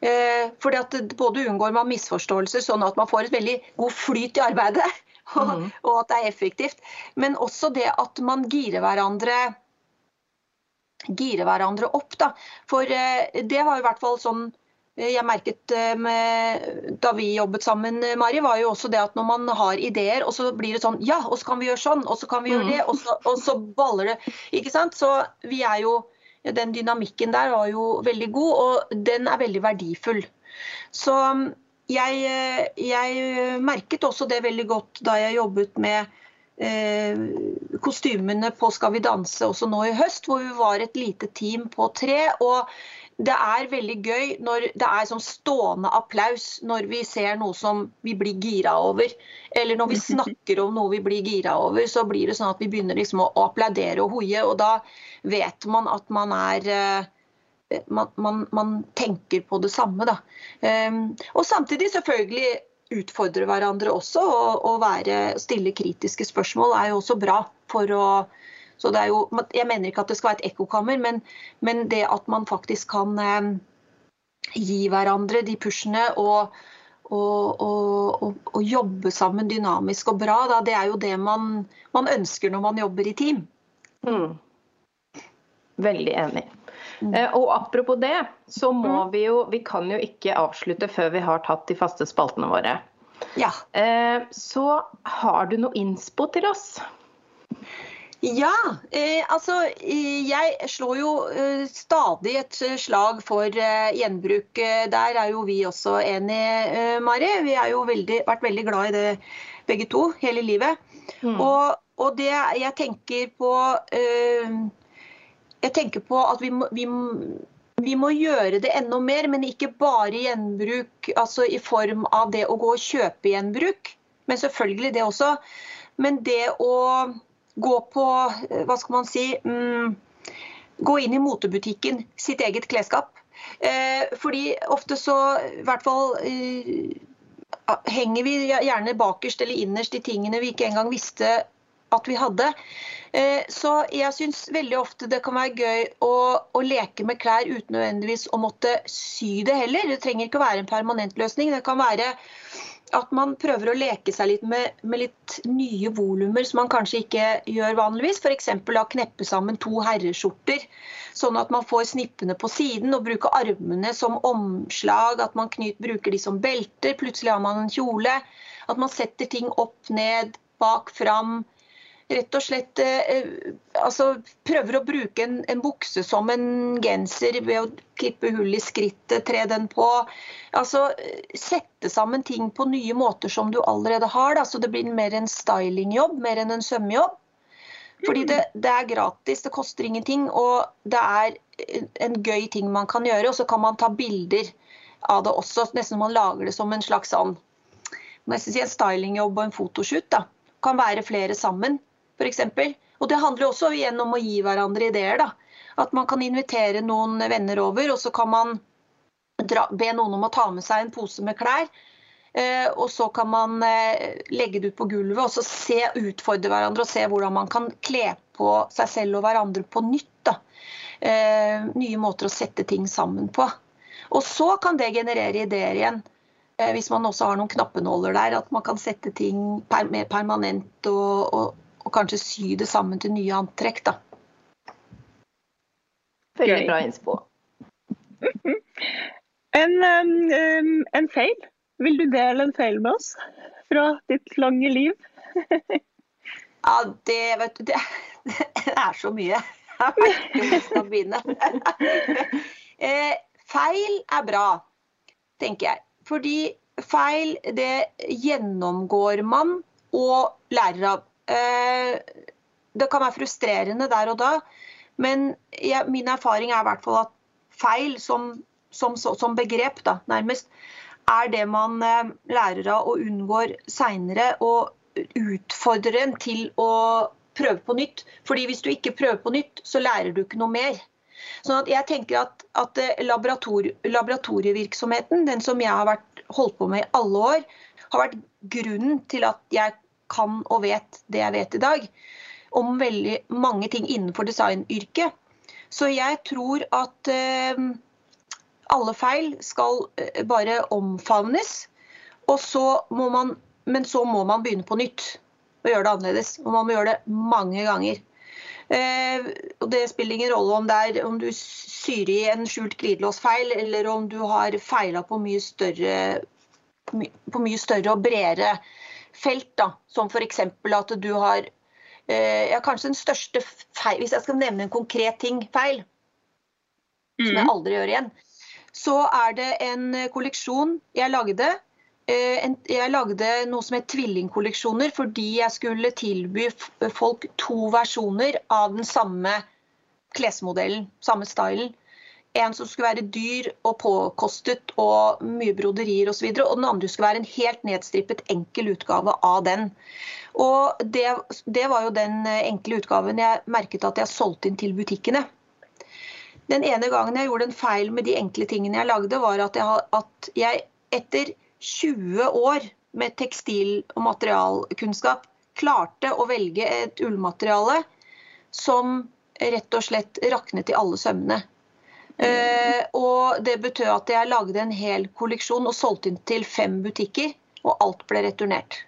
Speaker 3: Eh, fordi at Både unngår man misforståelser, sånn at man får et veldig god flyt i arbeidet. Og, mm. og at det er effektivt. Men også det at man girer hverandre gire hverandre opp. Da. For eh, det var i hvert fall sånn Eh, jeg merket eh, med, da vi jobbet sammen, eh, Mari, var jo også det at når man har ideer, og så blir det sånn Ja, og så kan vi gjøre sånn, og så kan vi gjøre mm. det, og så, og så baller det. Ikke sant? Så vi er jo Den dynamikken der var jo veldig god, og den er veldig verdifull. Så mm, jeg, jeg merket også det veldig godt da jeg jobbet med eh, kostymene på Skal vi danse også nå i høst, hvor vi var et lite team på tre. og det er veldig gøy når det er sånn stående applaus når vi ser noe som vi blir gira over. Eller når vi snakker om noe vi blir gira over, så blir det sånn at vi begynner liksom å applaudere og hoie. Og da vet man at man er, eh, man, man, man, tenker på det samme. Da. Um, og samtidig selvfølgelig utfordre hverandre også. Og, og være, stille kritiske spørsmål er jo også bra for å så det er jo, Jeg mener ikke at det skal være et ekkokammer, men, men det at man faktisk kan eh, gi hverandre de pushene og, og, og, og, jobbe sammen dynamisk og bra, da, det er jo det man, man ønsker når man jobber i team. Mm.
Speaker 1: Veldig enig. Mm. Eh, og apropos det, så må mm. vi jo Vi kan jo ikke avslutte før vi har tatt de faste spaltene våre.
Speaker 3: Ja.
Speaker 1: Eh, så har du noe innspo til oss?
Speaker 3: Ja, eh, altså jeg slår jo eh, stadig et slag for eh, gjenbruk. Der er jo vi også enige, Mari. Vi har jo veldig, vært veldig glad i det begge to hele livet. Mm. Og, og, det jeg tenker på eh, Jeg tenker på at vi må, vi, vi må gjøre det enda mer, men ikke bare gjenbruk altså i form av det å gå og kjøpe gjenbruk. Men selvfølgelig det også. Men det å gå på eh, Hva skal man si mm, Gå inn i motebutikken, sitt eget klesskap. Eh, fordi ofte så, i hvert fall eh, henger vi gjerne bakerst eller innerst i tingene vi ikke engang visste at vi hadde. Eh, så jeg syns veldig ofte det kan være gøy å, å, leke med klær uten nødvendigvis å måtte sy det heller. Det trenger ikke å være en permanent løsning. Det kan være at man prøver å leke seg litt med, med litt nye volumer som man kanskje ikke gjør vanligvis. F.eks. kneppe sammen to herreskjorter, sånn at man får snippene på siden og bruker armene som omslag. At man knyt, bruker de som belter. Plutselig har man en kjole. At man setter ting opp, ned, bak, fram rett og slett eh, altså, prøver å bruke en, en, bukse som en genser ved å klippe hull i skrittet, tre den på. Altså sette sammen ting på nye måter som du allerede har. Da, så det blir mer en stylingjobb mer enn en sømmejobb. Fordi det, det, er gratis, det koster ingenting, og det er en gøy ting man kan gjøre. Og så kan man ta bilder av det også, nesten som man lager det som en slags sånn si en stylingjobb og en fotoshoot. da. Kan være flere sammen f.eks. Og det handler også igjen om å gi hverandre ideer. da. At man kan invitere noen venner over, og så kan man dra, be noen om å ta med seg en pose med klær. Eh, og så kan man eh, legge det ut på gulvet og så se, utfordre hverandre og se hvordan man kan kle på seg selv og hverandre på nytt. Eh, nye måter å sette ting sammen på. Og så kan det generere ideer igjen. Eh, hvis man også har noen knappenåler der, at man kan sette ting per, mer permanent og, og og kanskje sy det sammen til nye antrekk. da.
Speaker 1: Veldig bra innspo.
Speaker 2: En, um, en, feil? Vil du dele en feil med oss fra ditt lange liv?
Speaker 3: ja, det vet du Det, det er så mye. Jeg vet ikke hvor skal begynne. eh, feil er bra, tenker jeg. Fordi feil, det gjennomgår man og lærer av. Eh, det kan være frustrerende der og da, men jeg, min erfaring er i hvert fall at feil som, som, som begrep, da, nærmest, er det man eh, lærer av og unngår seinere. Og utfordrer en til å prøve på nytt. Fordi hvis du ikke prøver på nytt, så lærer du ikke noe mer. Sånn at jeg tenker at, at laborator, laboratorievirksomheten, den som jeg har vært, holdt på med i alle år, har vært grunnen til at jeg kan og vet det jeg vet i dag, om veldig mange ting innenfor designyrket. Så jeg tror at eh, alle feil skal eh, bare omfavnes. Og så må man, men så må man begynne på nytt og gjøre det annerledes. Og man må gjøre det mange ganger. Eh, og Det spiller ingen rolle om, er, om du syr i en skjult glidelåsfeil, eller om du har feila på mye større på mye større og bredere felt, da, som f.eks. at du har eh, ja, kanskje den største feil Hvis jeg skal nevne en konkret ting feil, mm. som jeg mm. aldri gjør igjen, så er det en kolleksjon jeg lagde. Eh, jeg lagde noe som het tvillingkolleksjoner fordi jeg skulle tilby folk to versjoner av den samme klesmodellen, samme stylen. En som skulle være dyr og påkostet og mye broderier osv. Og, så og den andre skulle være en helt nedstrippet, enkel utgave av den. Og det, det var jo den enkle utgaven jeg merket at jeg solgte inn til butikkene. Den ene gangen jeg gjorde en feil med de enkle tingene jeg lagde, var at jeg, at jeg etter 20 år med tekstil- og materialkunnskap klarte å velge et ullmateriale som rett og slett raknet i alle sømmene. Uh, og det betød at jeg lagde en hel kolleksjon og solgte inn til fem butikker, og alt ble returnert.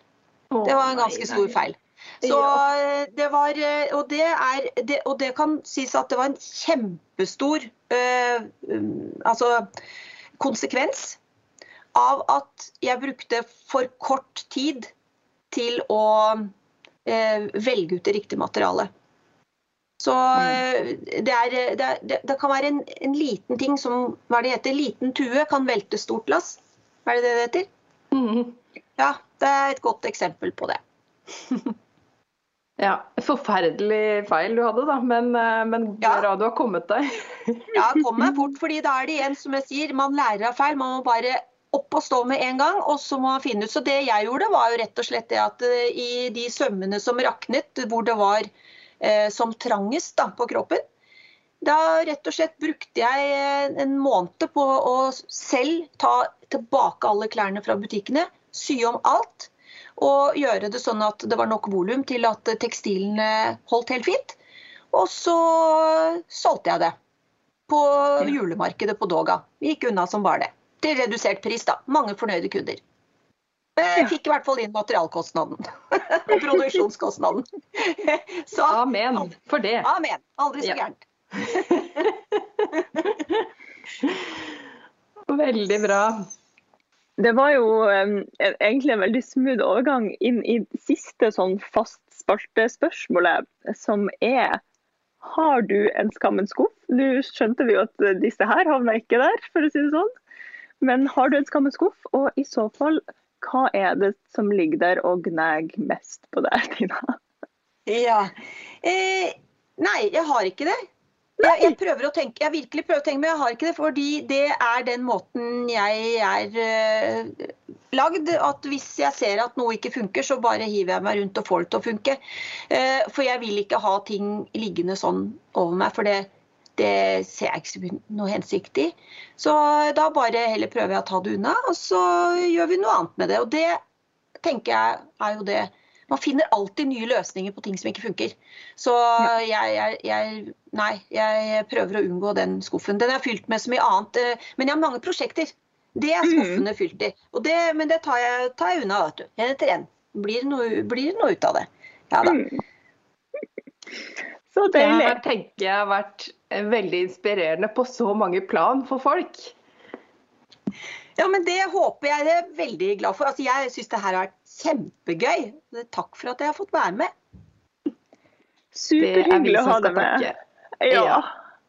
Speaker 3: Det var en ganske stor feil. Så eh, det var eh, og det, er, det, og det kan sies at det var en kjempestor um, altså, konsekvens av at jeg brukte for kort tid til å uh, velge ut det riktige materialet. Så mm. det, er, det, er, det, kan være en, en, liten ting som hva det heter, liten tue kan velte stort lass. Er det det det heter? Mm. Ja, det er et godt eksempel på det.
Speaker 1: Ja, Forferdelig feil du hadde, da, men, eh, men ja. bra du har kommet deg.
Speaker 3: ja, kom meg fort, fordi da er det igjen som jeg sier, man lærer av feil. Man må bare opp og stå med en gang, og så må man finne ut. Så det jeg gjorde, var jo rett og slett det at eh, i de sømmene som raknet, hvor det var eh, som trangest da, på kroppen, da rett og slett brukte jeg eh, en måned på å selv ta tilbake alle klærne fra butikkene, sy om alt og gjøre det sånn at det var nok volum til at tekstilene holdt helt fint. Og så solgte jeg det på julemarkedet på Doga. Vi Gikk unna som bare det. Til redusert pris, da. Mange fornøyde kunder. Jeg fikk i hvert fall inn materialkostnaden. Og produksjonskostnaden.
Speaker 1: Så, Amen for det.
Speaker 3: Amen. Aldri så gærent.
Speaker 1: Veldig bra.
Speaker 2: Det var jo um, egentlig en veldig smooth overgang inn i siste sånn fast spaltespørsmålet, som er har du en skammens skuff? Nå skjønte vi jo at disse her havna ikke der, for å si det sånn. Men har du en skammens skuff, og i så fall, hva er det som ligger der og gnager mest på deg, Tina?
Speaker 3: Ja. Eh, nei, jeg har ikke det. Jeg, jeg, prøver å tenke, jeg virkelig prøver å tenke, men jeg har ikke det. Fordi det er den måten jeg er uh, lagd. At hvis jeg ser at noe ikke funker, så bare hiver jeg meg rundt og får det til å funke. Uh, for jeg vil ikke ha ting liggende sånn over meg, for det, det ser jeg ikke noe hensikt i. Så da bare heller prøver jeg å ta det unna, og så gjør vi noe annet med det. Og det tenker jeg er jo det man finner alltid nye løsninger på ting som ikke funker. Så jeg, jeg, jeg, nei, jeg prøver å unngå den skuffen. Den er fylt med så mye annet. Eh, men jeg har mange prosjekter. Det er skuffene mm. fylt i. Det, men det tar jeg, tar jeg unna, vet du. En etter en. Blir det noe, blir noe ut av det. Ja da.
Speaker 1: Så deilig. Det her tenker jeg har vært veldig inspirerende på så mange plan for folk.
Speaker 3: Ja, men det håper jeg. Det er veldig glad for. Altså, jeg syns det her har vært kjempegøy. Takk for at jeg har fått være med.
Speaker 2: Superhyggelig å ha deg med. Ja, ja,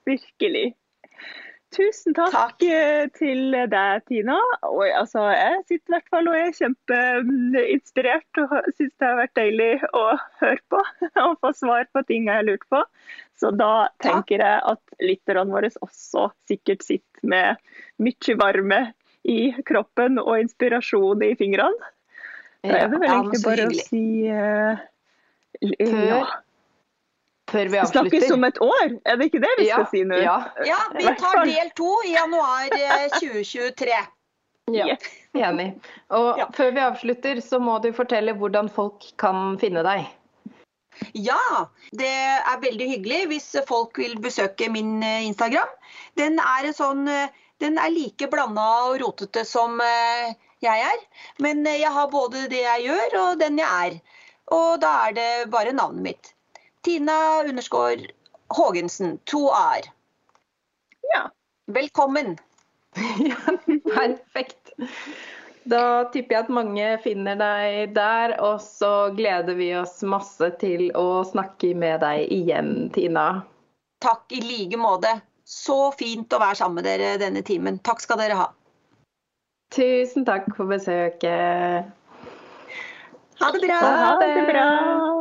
Speaker 2: virkelig. Tusen takk, takk, til deg, Tina. Og, altså, jeg sitter i hvert fall og er kjempeinspirert og syns det har vært deilig å høre på og få svar på ting jeg har lurt på. Så da tenker jeg at lytterne våre også sikkert sitter med mye varme i kroppen og inspirasjon i fingrene. Da er det vel egentlig bare å si uh,
Speaker 1: ja. Før vi avslutter.
Speaker 2: Snakkes om et år, er det ikke det vi skal si nå?
Speaker 3: Ja. ja, vi tar del to i januar 2023. Eh,
Speaker 1: ja, enig. Og ja. før vi avslutter, så må du fortelle hvordan folk kan finne deg.
Speaker 3: Ja, det er veldig hyggelig hvis folk vil besøke min eh, Instagram. Den er, sånn, den er like blanda og rotete som jeg er. Men eh, jeg har både det jeg gjør og den jeg er. Og da er det bare navnet mitt. Tina underskår Haagensen. To a-er.
Speaker 2: Ja.
Speaker 3: Velkommen.
Speaker 1: ja, perfekt. Da tipper jeg at mange finner deg der, og så gleder vi oss masse til å snakke med deg igjen, Tina.
Speaker 3: Takk i like måte. Så fint å være sammen med dere denne timen. Takk skal dere ha.
Speaker 1: Tusen takk for besøket.
Speaker 3: Ha det bra.
Speaker 2: Ha det bra.